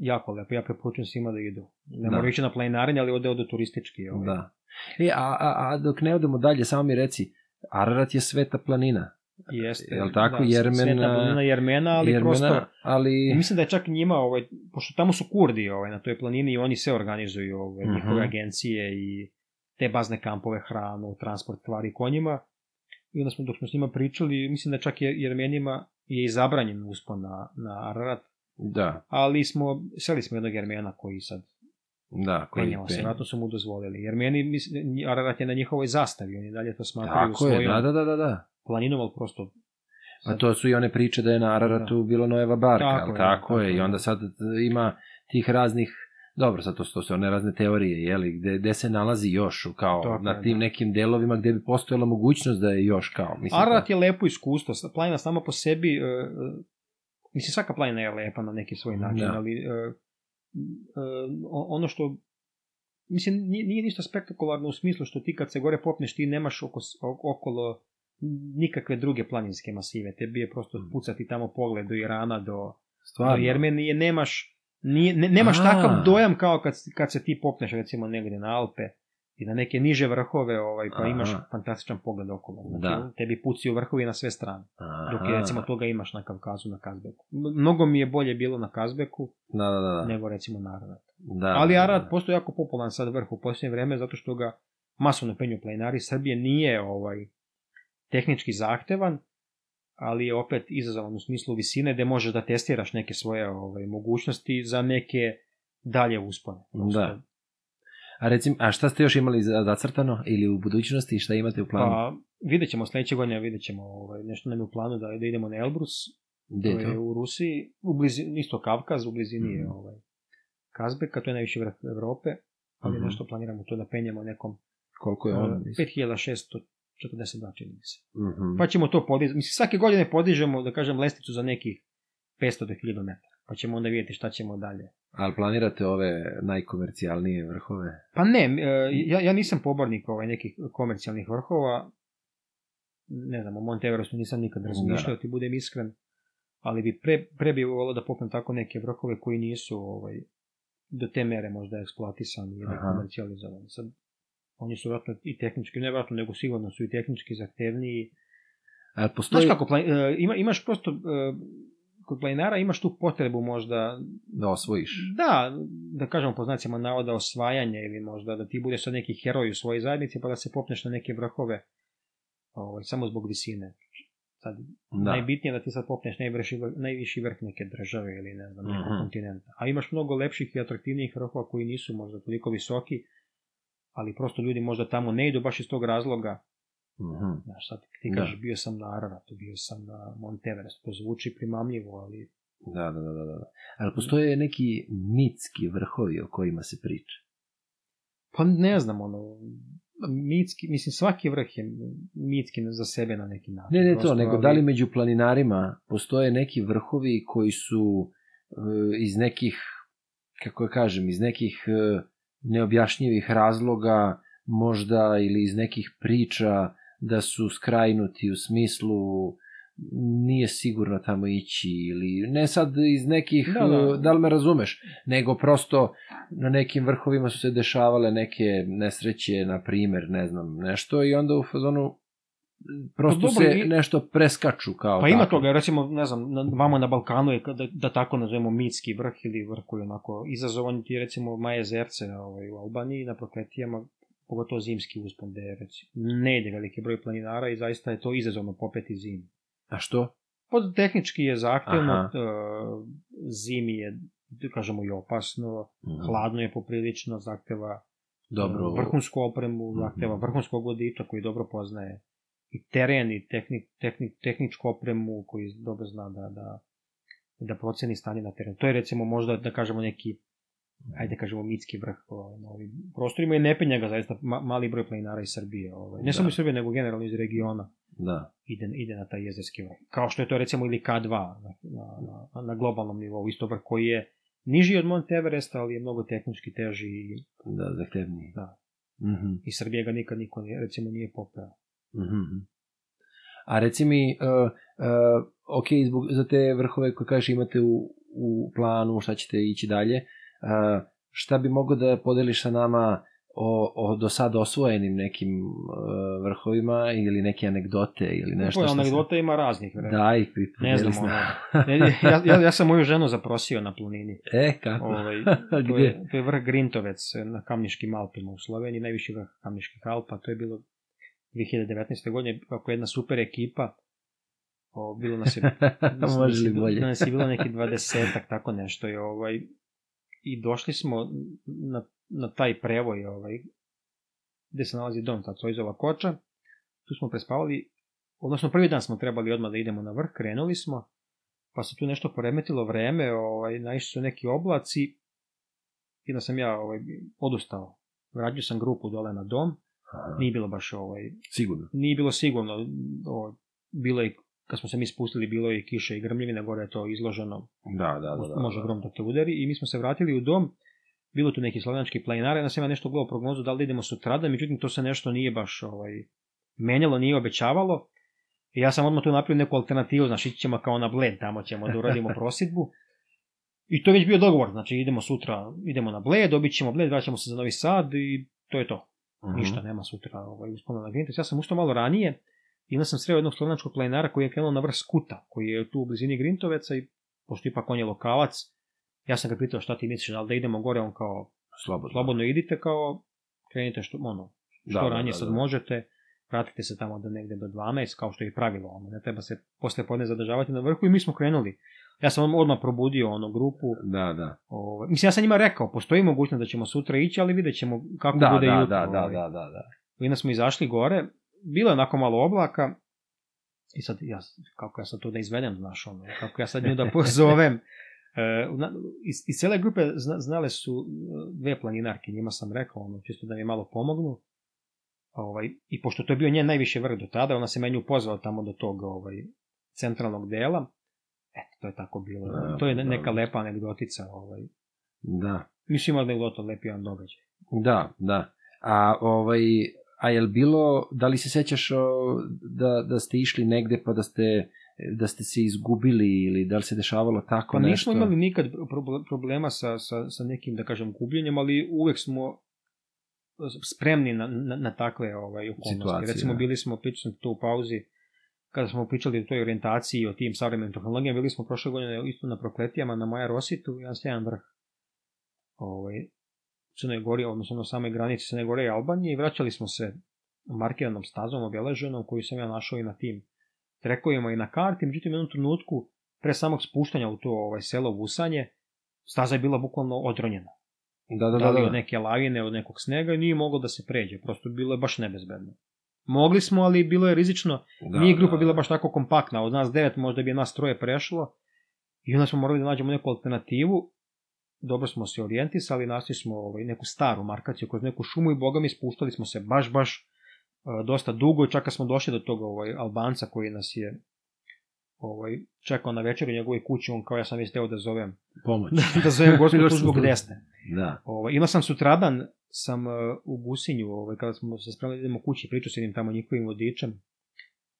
jako lepo. Ja preporučujem svima da idu. Ne Da. moraju ići na planinarenje, ali ode odu turistički. Ovaj. Da. E, a, a, a dok ne odemo dalje, samo mi reci, Ararat je sveta planina. Jeste. Jel tako? Da, Jermena- Sveta planina Jermena, ali Jermena, prosto... ali... Mislim da je čak njima, ovaj, pošto tamo su Kurdi ovaj, na toj planini i oni sve organizuju, ovaj, Mhm. njihove agencije i te bazne kampove, hranu, transport tvari konjima. I onda smo, dok smo s njima pričali, mislim da čak je Jermenima je i zabranjen uspon na, na Ararat, Da, ali smo, seli smo jednog Jermena koji sad da, koji penjao se, vratno su mu dozvolili. Jermeni, mislim, Ararat je na njihovoj zastavi, oni dalje to smatraju Tako je, svojom da, da, da, da, da. planinom, ali prosto A to su i one priče da je na Araratu bilo Nojeva barka, Tako je, tako, tako je, i je. onda sad ima tih raznih, dobro, sad to, su- to su one razne teorije, jeli, gde, gde se nalazi još, kao Tako na tim da. nekim delovima gde bi postojala mogućnost da je još, kao, mislim, Ararat je lepo iskustvo. Planina sama po sebi, e, e, mislim svaka planina je lepa na neki svoj način, Da. ali e, e, ono što mislim nije, nije ništa spektakularno u smislu što ti kad se gore popneš ti nemaš oko, okolo nikakve druge planinske masive. Tebi je prosto Mm. pucati tamo pogled do Irana, do, do stvarno, Jermenije, nemaš nije, ne, nemaš A. takav dojam kao kad, kad se ti popneš recimo negdje na Alpe i na neke niže vrhove ovaj, pa Aha. imaš fantastičan pogled okolo. Znači, Da. Tebi pucaju vrhovi na sve strane. Dok je Aha. recimo toga imaš na Kavkazu na Kazbeku. Mnogo mi je bolje bilo na Kazbeku Da, da, da. da. nego recimo na Araratu. da Ali da, Ararat da. postoji jako popularan sad vrh u posljednje vreme zato što ga masovno penju planinari. Srbije nije ovaj tehnički zahtevan, ali je opet izazovan u smislu visine gde možeš da testiraš neke svoje ovaj, mogućnosti za neke dalje uspone. Prosto. Da. A recim, a šta ste još imali zacrtano ili u budućnosti, šta imate u planu? Pa, vidjet ćemo sledeće godine, vidjet ćemo ovaj, nešto nam je u planu da, da idemo na Elbrus, Gde to? je u Rusiji, u blizini, isto Kavkaz, u blizini mm. je ovaj, Kazbeka, to je najviši vrh Evrope, ali mm -hmm. nešto planiramo to da penjemo nekom Koliko je eh, ono? 5600 42 čini mi se. Mm -hmm. Pa ćemo to podizati. Mislim, svake godine podižemo, da kažem, lesticu za nekih 500 do 1000 metara. Pa ćemo onda vidjeti šta ćemo dalje. Ali planirate ove najkomercijalnije vrhove? Pa ne, e, ja, ja nisam pobornik ovaj nekih komercijalnih vrhova. Ne znam, o Monteverosu nisam nikad da. razmišljao, da. ti budem iskren. Ali bi pre, pre bi volao da popnem tako neke vrhove koji nisu ovaj, do te mere možda eksploatisani ili komercijalizovani. Sad, oni su vjerojatno i tehnički, ne vjerojatno, nego sigurno su i tehnički zahtevniji. A postoji... Znaš kako, plan, e, ima, imaš prosto, e, kod planinara imaš tu potrebu možda, Da osvojiš. da, da kažemo po znacima navoda osvajanja ili možda da ti budeš sad neki heroj u svojoj zajednici pa da se popneš na neke vrhove ovaj, samo zbog visine. Sad, Da. najbitnije je da ti sad popneš najviši, najviši vrh neke države ili ne znam, nekog Mhm. kontinenta. A imaš mnogo lepših i atraktivnijih vrhova koji nisu možda toliko visoki, ali prosto ljudi možda tamo ne idu baš iz tog razloga. Mhm. Znaš, sad ti Da. kažeš bio sam na Araratu, bio sam na Mount Everest, to zvuči primamljivo, ali Da, da, da, da, da. Ali postoje neki mitski vrhovi o kojima se priča. Pa ne znam, ono, mitski, mislim, svaki vrh je mitski za sebe na neki način. Ne, ne to, Prosto, nego ali- da li među planinarima postoje neki vrhovi koji su e, iz nekih, kako ja kažem, iz nekih e, neobjašnjivih razloga možda ili iz nekih priča da su skrajnuti u smislu nije sigurno tamo ići ili ne sad iz nekih, Da, da. da li me razumeš, nego prosto na nekim vrhovima su se dešavale neke nesreće, na primer, ne znam, nešto i onda u fazonu prosto Pa dobro, se i- nešto preskaču kao Pa ima tako. toga, recimo, ne znam, na, vamo na Balkanu je, da, da tako nazovemo, mitski vrh ili vrh koji onako izazovan ti recimo, Maje Zerce ovaj, u Albaniji na Prokletijama, pogotovo zimski uspon, gde je, recimo, ne ide veliki broj planinara i zaista je to izazovno popeti zim. A što? Pod tehnički je zahtevno, Aha. e, zimi je, da kažemo, i opasno, Mhm. hladno je poprilično, zahteva Dobro. vrhunsku opremu, Mhm. zahteva vrhunskog vodiča koji dobro poznaje i teren i tehnik, tehnik, tehničku opremu koji dobro zna da, da, da proceni stanje na terenu. To je recimo možda da kažemo neki ajde da kažemo mitski vrh ovaj, na ovim prostorima i ne penja ga zaista ma, mali broj planinara iz Srbije. Ovaj. Ne Da. samo iz Srbije, nego generalno iz regiona Da. ide, ide na taj jezerski vrh. Kao što je to recimo ili K2 na, na, na, na globalnom nivou, isto vrh koji je niži od Mount Everesta, ali je mnogo tehnički teži i, Da, zahtevniji. Da. Mhm. i Srbije ga nikad niko nije, recimo nije popeo. Mhm. A reci mi, uh, uh, ok, zbog, za te vrhove koje kažeš imate u, u planu, šta ćete ići dalje, uh, šta bi mogo da podeliš sa nama o, o do sada osvojenim nekim uh, vrhovima ili neke anegdote ili nešto Nešto što anegdota ima raznih. se... bre. Daj, pri- Ne znam, nama. Ne, ja, ja, ja sam moju ženu zaprosio na planini. E, kako? Ovaj, to, je, to je vrh Grintovec na Kamniškim Alpima u Sloveniji, najviši vrh Kamniških Alpa. To je bilo 2019. godine, kako jedna super ekipa. O, bilo nas je, mislim, Može li bolje? Nas je bilo neki dvadesetak, tako nešto. I, ovaj, I došli smo na, na taj prevoj, ovaj, gde se nalazi dom, ta Cojzova koča. Tu smo prespavali, odnosno prvi dan smo trebali odmah da idemo na vrh, krenuli smo, pa se tu nešto poremetilo vreme, ovaj, naišli su neki oblaci, i da sam ja ovaj, odustao. Vratio sam grupu dole na dom, Aha, nije bilo baš ovaj, Sigurno. nije bilo sigurno, ovaj, bilo je, kad smo se mi spustili, bilo je kiše i grmljivina, gore je to izloženo, Da, da, da. da, može da. grom da te udari, i mi smo se vratili u dom, bilo tu neki slovenački planinara, ja sam ja nešto gledao prognozu da li da idemo sutradan, međutim to se nešto nije baš ovaj, menjalo, nije obećavalo, i ja sam odmah tu napravio neku alternativu, znači ići ćemo kao na Bled, tamo ćemo da uradimo prosidbu, i to je već bio dogovor, znači idemo sutra, idemo na Bled, dobit ćemo Bled, vraćamo se za Novi Sad i to je to. Mhm. Ništa nema sutra ovaj, uspona na Grintex. Ja sam ustao malo ranije i onda sam sreo jednog slovenačkog planinara koji je krenuo na vrh skuta, koji je tu u blizini Grintoveca i pošto ipak on je lokalac, ja sam ga pitao šta ti misliš, da li da idemo gore, on kao, Slobodno. slobodno idite, kao, krenite što, ono, što Da, da, ranije da, sad da. možete, vratite se tamo do negde do 12, kao što je i pravilo, ono, ne treba se posle podne zadržavati na vrhu i mi smo krenuli. Ja sam odmah probudio onu grupu, Da, da. ovaj, mislim ja sam njima rekao, postoji mogućnost da ćemo sutra ići, ali vidjet ćemo kako Da, bude da, jutro. da, da, ovaj. da, da, da. I onda smo izašli gore, bilo je onako malo oblaka, i sad, ja, kako ja sad to da izvedem, znaš, ono, kako ja sad nju da pozovem. E, iz, iz cele grupe zna, znale su e, dve planinarke, njima sam rekao, ono, čisto da mi malo pomognu. Ovaj, I pošto to je bio njen najviši vrh do tada, ona se menju pozvala tamo do tog ovaj, centralnog dela. Eto, to je tako bilo. Da, to je da, neka da. lepa anegdotica. Ovaj. Da, Mislim, anegdota, lepi jedan događaj. da, da. A ovaj, a je bilo, da li se sećaš o, da, da ste išli negde pa da ste da ste se izgubili ili da li se dešavalo tako Pa nešto? nismo imali nikad pro- problema sa, sa, sa nekim, da kažem, gubljenjem, ali uvek smo spremni na, na, na takve ovaj, okolnosti. Situacije, Recimo, da. bili smo, pričali smo to u pauzi, kada smo pričali o toj orijentaciji i o tim savremenim tehnologijama, bili smo prošle godine isto na Prokletijama, na Maja Rositu, jedan sjajan vrh ovaj, Crnoj Gori, odnosno na samoj granici Crne Gore i Albanije i vraćali smo se markiranom stazom obeleženom koju sam ja našao i na tim trekovima i na karti, međutim u jednom trenutku pre samog spuštanja u to ovaj, selo Vusanje, staza je bila bukvalno odronjena. Da, da, Da, da, da. od neke lavine, od nekog snega i nije moglo da se pređe, prosto bilo je baš nebezbedno. Mogli smo, ali bilo je rizično, Da, nije grupa da, bila da. baš tako kompaktna, od nas devet možda bi nas troje prešlo. I onda smo morali da nađemo neku alternativu, dobro smo se orijentisali, našli smo ovaj, neku staru markaciju kroz neku šumu i boga mi spuštali smo se baš, baš e, dosta dugo i čak kad smo došli do toga ovaj, Albanca koji nas je ovaj, čekao na večer u njegovoj kući, on kao ja sam već teo da zovem Pomoć. da zovem Gorsku službu gde ste. Da. Ovaj, imao sam sutradan, sam uh, u Gusinju, ovaj, kada smo se spremali da idemo kući, pričao s jednim tamo njihovim vodičem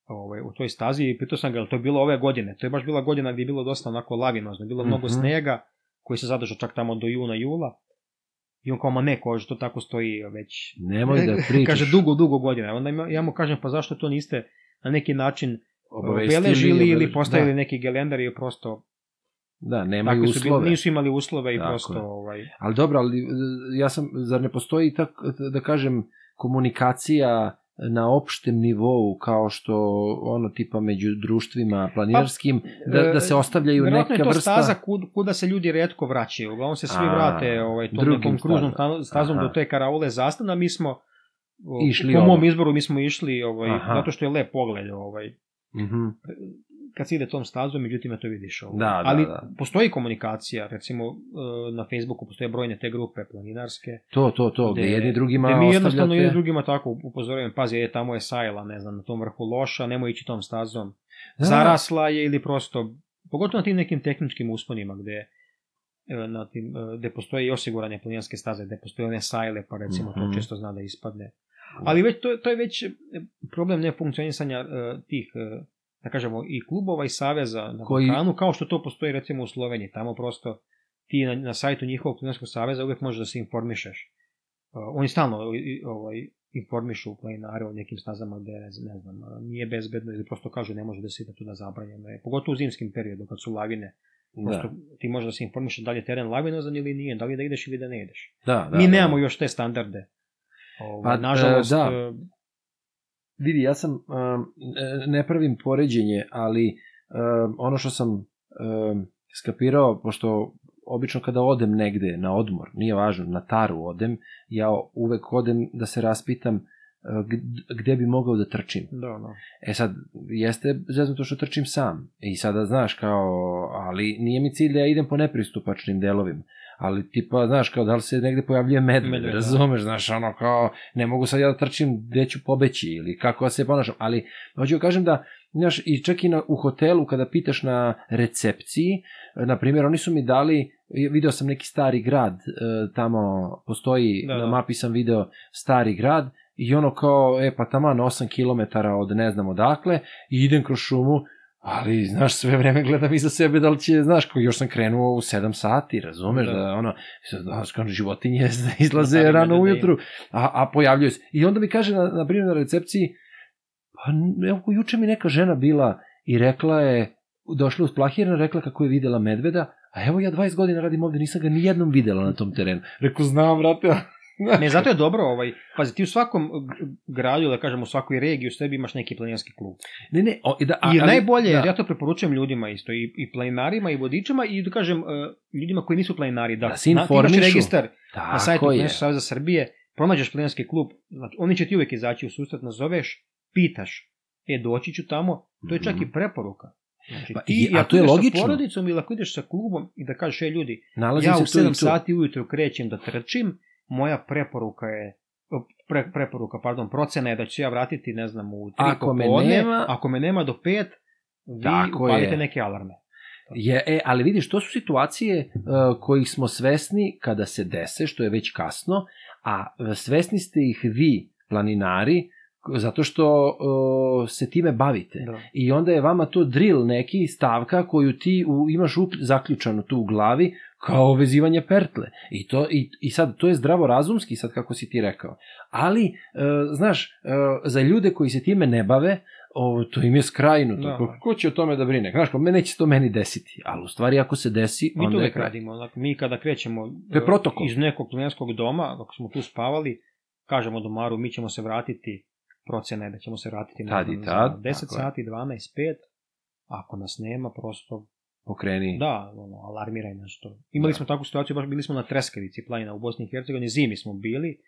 ovaj, u toj stazi i pitao sam ga, jel to je bilo ove godine? To je baš bila godina gdje je bilo dosta onako lavinozno, bilo mnogo Mhm. snega, koji se zadržao čak tamo do juna, jula. I on kao, ma ne, kaže, to tako stoji već. Nemoj da pričaš. Kaže, dugo, dugo godina. Onda ima- ja mu kažem, pa zašto to niste na neki način obeležili ili postavili Da, neki gelendar i prosto da nemaju takvi su bili, uslove. nisu imali uslove i Tako prosto je. ovaj, Ali dobro, ali e, ja sam, zar ne postoji tak, da kažem, komunikacija na opštem nivou kao što ono tipa među društvima planinarskim da, da se ostavljaju Verovatno neka je to vrsta staza kud, kuda se ljudi redko vraćaju. Uglavnom se svi A, vrate ovaj, tom nekom kružnom stazom Aha. do te karaule zastana. Mi smo, Išli po ovo. mom izboru, mi smo išli ovaj, Aha. zato što je lep pogled. Ovaj, Mhm. kad se ide tom stazom, međutim, ja to vidiš. Ovaj. Da, da, Ali da. postoji komunikacija, recimo e, na Facebooku postoje brojne te grupe planinarske. to, to, to, gde, jedni drugima gde mi jednostavno jedni drugima tako upozorujem, pazi, je, tamo je sajla, ne znam, na tom vrhu loša, nemoj ići tom stazom. Da, zarasla je ili prosto, pogotovo na tim nekim tehničkim usponima gde e, na tim, e, gde postoje i osigurane planinarske staze, gde postoje one sajle, pa recimo Mhm. to često zna da ispadne. Ali već to, to je već e, problem nefunkcionisanja e, tih, e, da kažemo, i klubova i saveza na Koji- Balkanu, kao što to postoji recimo u Sloveniji. Tamo prosto ti na, na sajtu njihovog planinarskog saveza uvek možeš da se informišeš. Uh, oni stalno ovaj, informišu planinare o nekim stazama gde, ne znam, nije bezbedno ili prosto kažu ne može da se ide tu da zabranjeno je. Pogotovo u zimskim periodu kad su lavine. Prosto da, ti možeš da se informišeš da li je teren lavinozan ili nije, da li da ideš ili da ne ideš. da, da, Mi da. nemamo još te standarde. Ovaj, Pa, nažalost, e, da. e, Vidi, ja sam, e, ne pravim poređenje, ali ono što sam skapirao, pošto obično kada odem negde na odmor, nije važno, na taru odem, ja uvek odem da se raspitam gde bi mogao da trčim. da, no. E sad, jeste zeznuto što trčim sam. I sada, znaš, kao, ali nije mi cilj da ja idem po nepristupačnim delovima. Ali tipa, znaš, kao da li se negde pojavljuje medved, Medved, da. razumeš, znaš, ono kao, ne mogu sad ja da trčim gde ću pobeći ili kako da se ponašam, ali hoću da kažem da, znaš, i čak i na, u hotelu kada pitaš na recepciji, na primjer, oni su mi dali, video sam neki stari grad, e, tamo postoji, Da, na da. mapi sam video stari grad, i ono kao, e pa taman 8 km od ne znam odakle, i idem kroz šumu, ali, znaš, sve vreme gledam iza sebe da li će, znaš, kao još sam krenuo u 7 sati, razumeš, da, Da. da ono, sad, znaš, kao životinje izlaze Da, rano da, da, ujutru, a, a pojavljuju se. I onda mi kaže, na, na primjer, na recepciji, pa evo, juče mi neka žena bila i rekla je, došla uz plahirana, rekla kako je videla medveda, a evo ja 20 godina radim ovde, nisam ga ni jednom videla na tom terenu. Rekao, znam, brate, Ne, zato je dobro, ovaj, pazi, ti u svakom gradu, da kažem u svakoj regiji, u sebi imaš neki planinarski klub. Ne, ne, o, da, I najbolje, da. ja to preporučujem ljudima isto, i, i planinarima, i vodičima, i da kažem, uh, ljudima koji nisu planinari, da, Da se na, ti imaš informišu. registar Tako na sajtu. Planinarskog saveza Srbije, pronađeš planinarski klub, znači, oni će ti uvek izaći u susret, nazoveš, pitaš, e, doći ću tamo, to je čak Mhm. i preporuka. Znači, Pa, ti, a to je ideš logično. sa porodicom ili ako ideš sa klubom i da kažeš, e, ljudi, Nalazi ja u tu i 7 tu. sati ujutru krećem da trčim, moja preporuka je pre, preporuka, pardon, procena je da ću ja vratiti, ne znam, u 3 Ako me popodne, nema- ako me nema do 5, vi Tako upalite je. neke alarme. Je, e, ali vidiš, to su situacije uh, kojih smo svesni kada se dese, što je već kasno, a e, svesni ste ih vi, planinari, zato što uh, se time bavite. Da. I onda je vama to drill neki stavka koju ti u, imaš up, zaključanu tu u glavi kao vezivanje pertle. I, to, i, I sad, to je zdravorazumski, sad kako si ti rekao. Ali, uh, znaš, uh, za ljude koji se time ne bave, ovo, to im je skrajnuto. Da. Da. Ko će o tome da brine? Znaš, kao, me neće to meni desiti. Ali u stvari, ako se desi, Mi to onda je kraj. radimo. Onako, mi kada krećemo To je protokol. iz nekog planinarskog doma, dok smo tu spavali, kažemo domaru, mi ćemo se vratiti, procena je da ćemo se vratiti ne Tad i tad, za 10 tako je. sati, 12, 5, ako nas nema, prosto, Pokreni. da, ono, alarmiraj nas to. Imali Da. smo takvu situaciju, baš bili smo na Treskavici planina u Bosni i Hercegovini, zimi smo bili,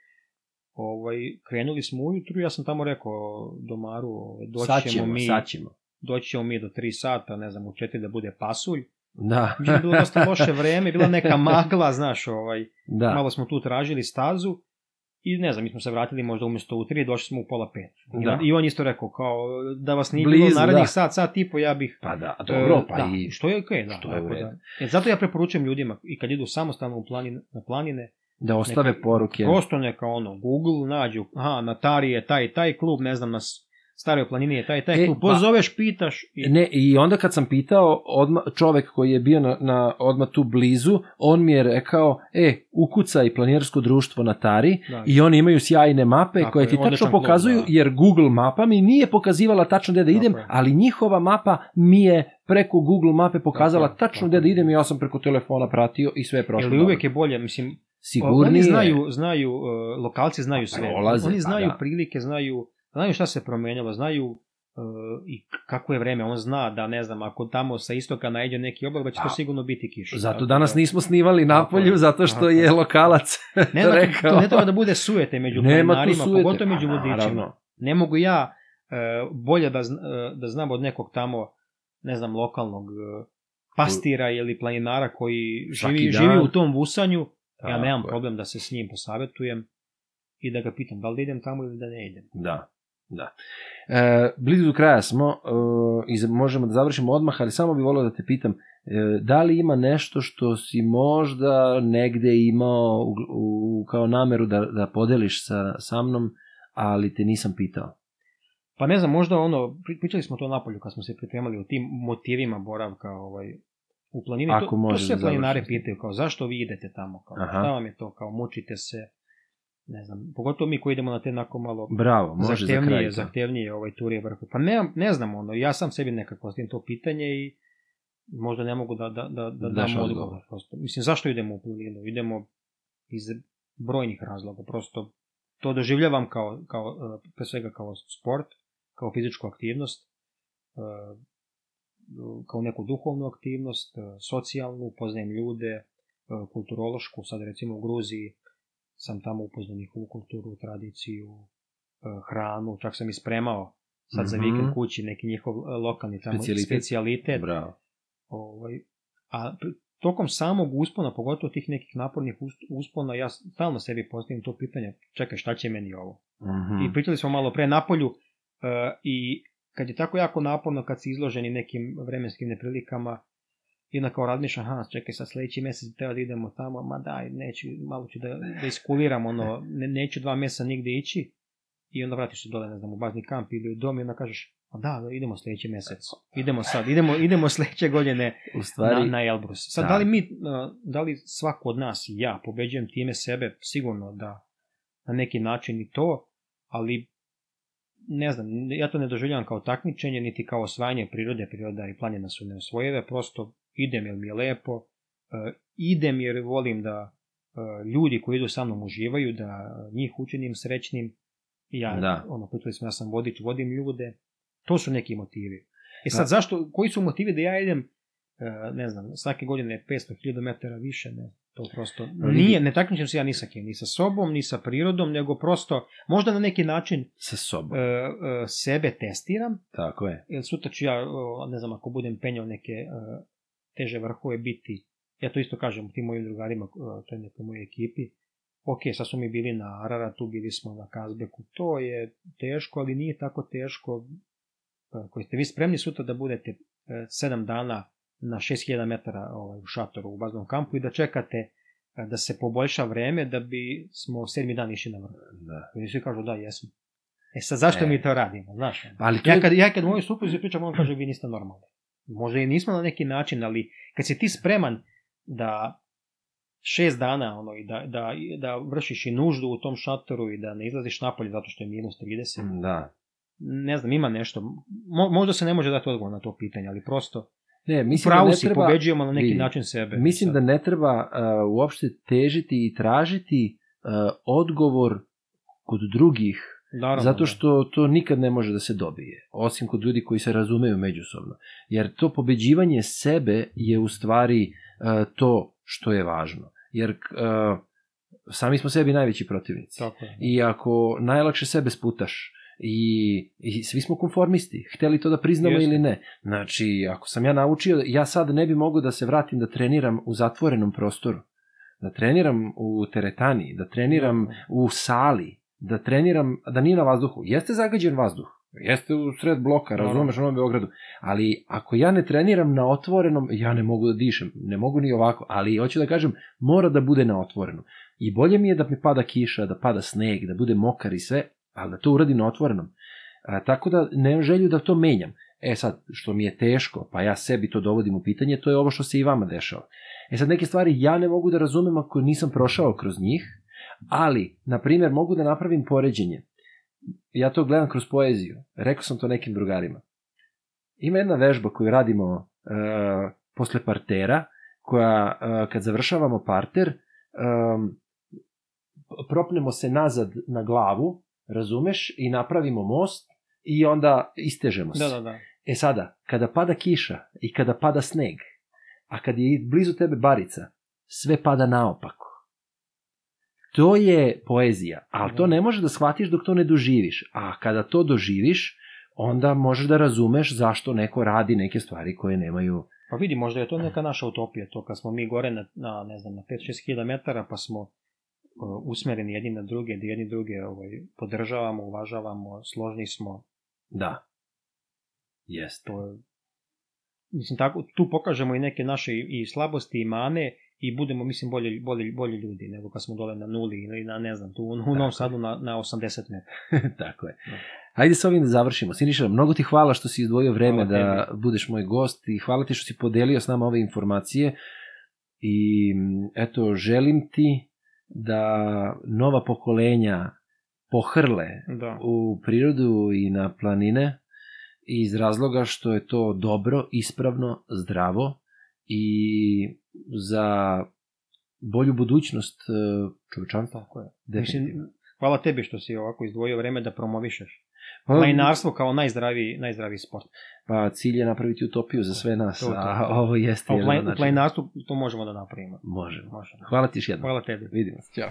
ovaj, krenuli smo ujutru, ja sam tamo rekao domaru, ovaj, doći sad ćemo, ćemo, mi, sad ćemo. doći ćemo mi do 3 sata, ne znam, u 4 da bude pasulj, Da. Međutim, je bilo dosta loše vreme, bila neka magla, znaš, ovaj, da. malo smo tu tražili stazu i ne znam, mi smo se vratili možda umjesto u tri, došli smo u pola pet. I, Da. I on isto rekao, kao, da vas nije bilo narednih da. sat, sat i po, ja bih... Pa da, dobro, e, pa da, i... Što je okej, da. što je tako da. E, zato ja preporučujem ljudima, i kad idu samostalno u planine, na planine, Da ostave neka- poruke. prosto neka ono, Google nađu, aha, na Tari je taj taj klub, ne znam, na S- staroj planini je taj taj E, pa- pozoveš, pitaš i... Ne, i onda kad sam pitao odma, čovek koji je bio na, na odma tu blizu, on mi je rekao, e, ukucaj planirsko društvo na Tari Da. i oni imaju sjajne mape Tako koje je, ti tačno odličan klub, pokazuju, da. jer Google mapa mi nije pokazivala tačno gde da idem, je. ali njihova mapa mi je preko Google mape pokazala Tako tačno tako gde da idem i ja sam preko telefona pratio i sve je prošlo. Jer uvek je bolje, mislim, Sigurnije. Oni znaju, znaju, uh, lokalci znaju sve. Prolaze, Oni pa znaju da. prilike, znaju, znaju šta se promenjalo, znaju uh, i kako je vreme. On zna da, ne znam, ako tamo sa istoka najde neki oblak, da će to A, sigurno biti kiša. Zato Tako danas da- nismo snivali Tako napolju, zato što tako je lokalac Nema, rekao. to ne treba da bude sujete među planinarima, pogotovo među vodičima. naravno. Ne mogu ja uh, bolje da, uh, da znam od nekog tamo, ne znam, lokalnog pastira ili planinara koji živi, živi u tom vusanju, ja nemam problem da se s njim posavetujem i da ga pitam da li da idem tamo ili da ne idem. Da, da. E, blizu kraja smo e, i možemo da završimo odmah, ali samo bih volio da te pitam, e, da li ima nešto što si možda negde imao u, u, kao nameru da, da podeliš sa, sa mnom, ali te nisam pitao? Pa ne znam, možda ono, pri- pričali smo to napolju kad smo se pripremali o tim motivima boravka ovaj, u planini. Ako to, to sve da planinare pitaju, kao zašto vi idete tamo, kao, Aha. šta vam je to, kao mučite se, ne znam, pogotovo mi koji idemo na te onako malo Bravo, može za zahtevnije, kraj to. zahtevnije ovaj turije vrhu. Pa ne, ne znam, ono, ja sam sebi nekako postavim to pitanje i možda ne mogu da, da, da, da Daš dam odgovor. odgovor. Prosto. Mislim, zašto idemo u planinu? Idemo iz brojnih razloga. Prosto to doživljavam kao, kao eh, pre svega kao sport, kao fizičku aktivnost, eh, kao neku duhovnu aktivnost, eh, socijalnu, poznajem ljude, kulturološku, sad recimo u Gruziji sam tamo upoznao njihovu kulturu, tradiciju, eh, hranu, čak sam ispremao sad za Mhm. vikend kući neki njihov eh, lokalni tamo Specijalitet. specijalitet. Bravo. Ovaj, a tokom samog uspona, pogotovo tih nekih napornih us- uspona, ja stalno sebi postavim to pitanje, čekaj, šta će meni ovo? Mhm. I pričali smo malo pre napolju e, i kad je tako jako naporno, kad si izloženi nekim vremenskim neprilikama, i onda kao razmišljam, aha, čekaj, sad sledeći mesec treba da idemo tamo, ma daj, neću, malo ću da, da iskuliram, ono, ne, neću dva meseca nigde ići, i onda vratiš se dole, ne znam, u bazni kamp ili u dom i onda kažeš, a da, da, idemo sledeći mesec, idemo sad, idemo, idemo sledeće godine U stvari, na, na Elbrus. Sad, Da. da li mi, da li svako od nas i ja pobeđujem time sebe, sigurno da na neki način i to, ali ne znam, ja to ne doživljavam kao takmičenje, niti kao osvajanje prirode, priroda i planina su neosvojive, prosto idem jer mi je lepo, uh, idem jer volim da uh, ljudi koji idu sa mnom uživaju, da njih učinim srećnim, ja, Da. ono, pričali smo, ja sam vodič, vodim ljude, to su neki motivi. E sad, Da. zašto, koji su motivi da ja idem, e, ne znam, svake godine 500.000 metara više, ne, to prosto vidi. nije, ne takmičim se ja ni sa kim, ni sa sobom, ni sa prirodom, nego prosto, možda na neki način sa sobom. e, e, sebe testiram, Tako je. jer sutra ću ja, ne znam, ako budem penjao neke e, teže vrhove biti, ja to isto kažem tim mojim drugarima, e, to je nekoj mojoj ekipi, ok, sad smo mi bili na Araratu, bili smo na Kazbeku, to je teško, ali nije tako teško, e, koji ste vi spremni sutra da budete e, sedam dana na 6000 metara ovaj, u šatoru u baznom kampu i da čekate da se poboljša vreme da bi smo sedmi dan išli na vrh. Da. I svi kažu da, jesmo. E sad, zašto E. mi to radimo, znaš? Ali to Ja kad, ja kad moju supruzi pričam, on kaže, vi niste normalni. Možda i nismo na neki način, ali kad si ti spreman da šest dana ono, i da, da, da vršiš i nuždu u tom šatoru i da ne izlaziš napolje zato što je minus 30, Da. ne znam, ima nešto. Mo, možda se ne može dati odgovor na to pitanje, ali prosto Ne, mislim da pravu ne si, treba... pobeđujemo na neki vidi, način sebe. Mislim da Sad, ne treba uh, uopšte težiti i tražiti uh, odgovor kod drugih, naravno, zato da. što to nikad ne može da se dobije, osim kod ljudi koji se razumeju međusobno. Jer to pobeđivanje sebe je u stvari uh, to što je važno. Jer uh, sami smo sebi najveći protivnici. Tako je. I ako najlakše sebe sputaš i, i svi smo konformisti, hteli to da priznamo Jeste. ili ne. Znači, ako sam ja naučio, ja sad ne bi mogao da se vratim da treniram u zatvorenom prostoru, da treniram u teretani, da treniram u sali, da treniram, da nije na vazduhu. Jeste zagađen vazduh, jeste u sred bloka, razumeš, Novom Beogradu, ali ako ja ne treniram na otvorenom, ja ne mogu da dišem, ne mogu ni ovako, ali hoću da kažem, mora da bude na otvorenom. I bolje mi je da mi pada kiša, da pada sneg, da bude mokar i sve, ali da to uradim na otvorenom. A, tako da nemam želju da to menjam. E sad, što mi je teško, pa ja sebi to dovodim u pitanje, to je ovo što se i vama dešava. E sad, neke stvari ja ne mogu da razumem ako nisam prošao kroz njih, ali, na primjer, mogu da napravim poređenje. Ja to gledam kroz poeziju. Rekao sam to nekim drugarima. Ima jedna vežba koju radimo uh, posle partera, koja, uh, kad završavamo parter, um, propnemo se nazad na glavu, razumeš, i napravimo most i onda istežemo se. Da, da, da. E sada, kada pada kiša i kada pada sneg, a kad je blizu tebe barica, sve pada naopako. To je poezija, ali to ne možeš da shvatiš dok to ne doživiš. A kada to doživiš, onda možeš da razumeš zašto neko radi neke stvari koje nemaju... Pa vidi, možda je to neka naša utopija, to kad smo mi gore na, na ne znam, na 5-6 hiljada metara, pa smo uh, usmereni jedni na druge, da jedni druge ovaj, podržavamo, uvažavamo, složni smo, Da. Jeste. to je, mislim, tako, tu pokažemo i neke naše i slabosti i mane i budemo, mislim, bolji, bolji, bolji ljudi nego kad smo dole na nuli ili na, ne znam, tu u, u Novom Sadu na, na 80 metara. Tako je. Hajde sa ovim da završimo. Siniša, mnogo ti hvala što si izdvojio vreme Hvala da budeš moj gost i hvala ti što si podelio s nama ove informacije i eto, želim ti da nova pokolenja pohrle Da. u prirodu i na planine iz razloga što je to dobro, ispravno, zdravo i za bolju budućnost e, čovečanstva. Tako je. Mislim, hvala tebi što si ovako izdvojio vreme da promovišeš planinarstvo kao najzdraviji, najzdraviji sport. Pa cilj je napraviti utopiju za sve nas, To, to, a to. ovo jeste A u, planinarstvu to možemo da napravimo. Možemo. Možemo. Hvala ti još jednom. Hvala tebi. Vidimo se. Ćao.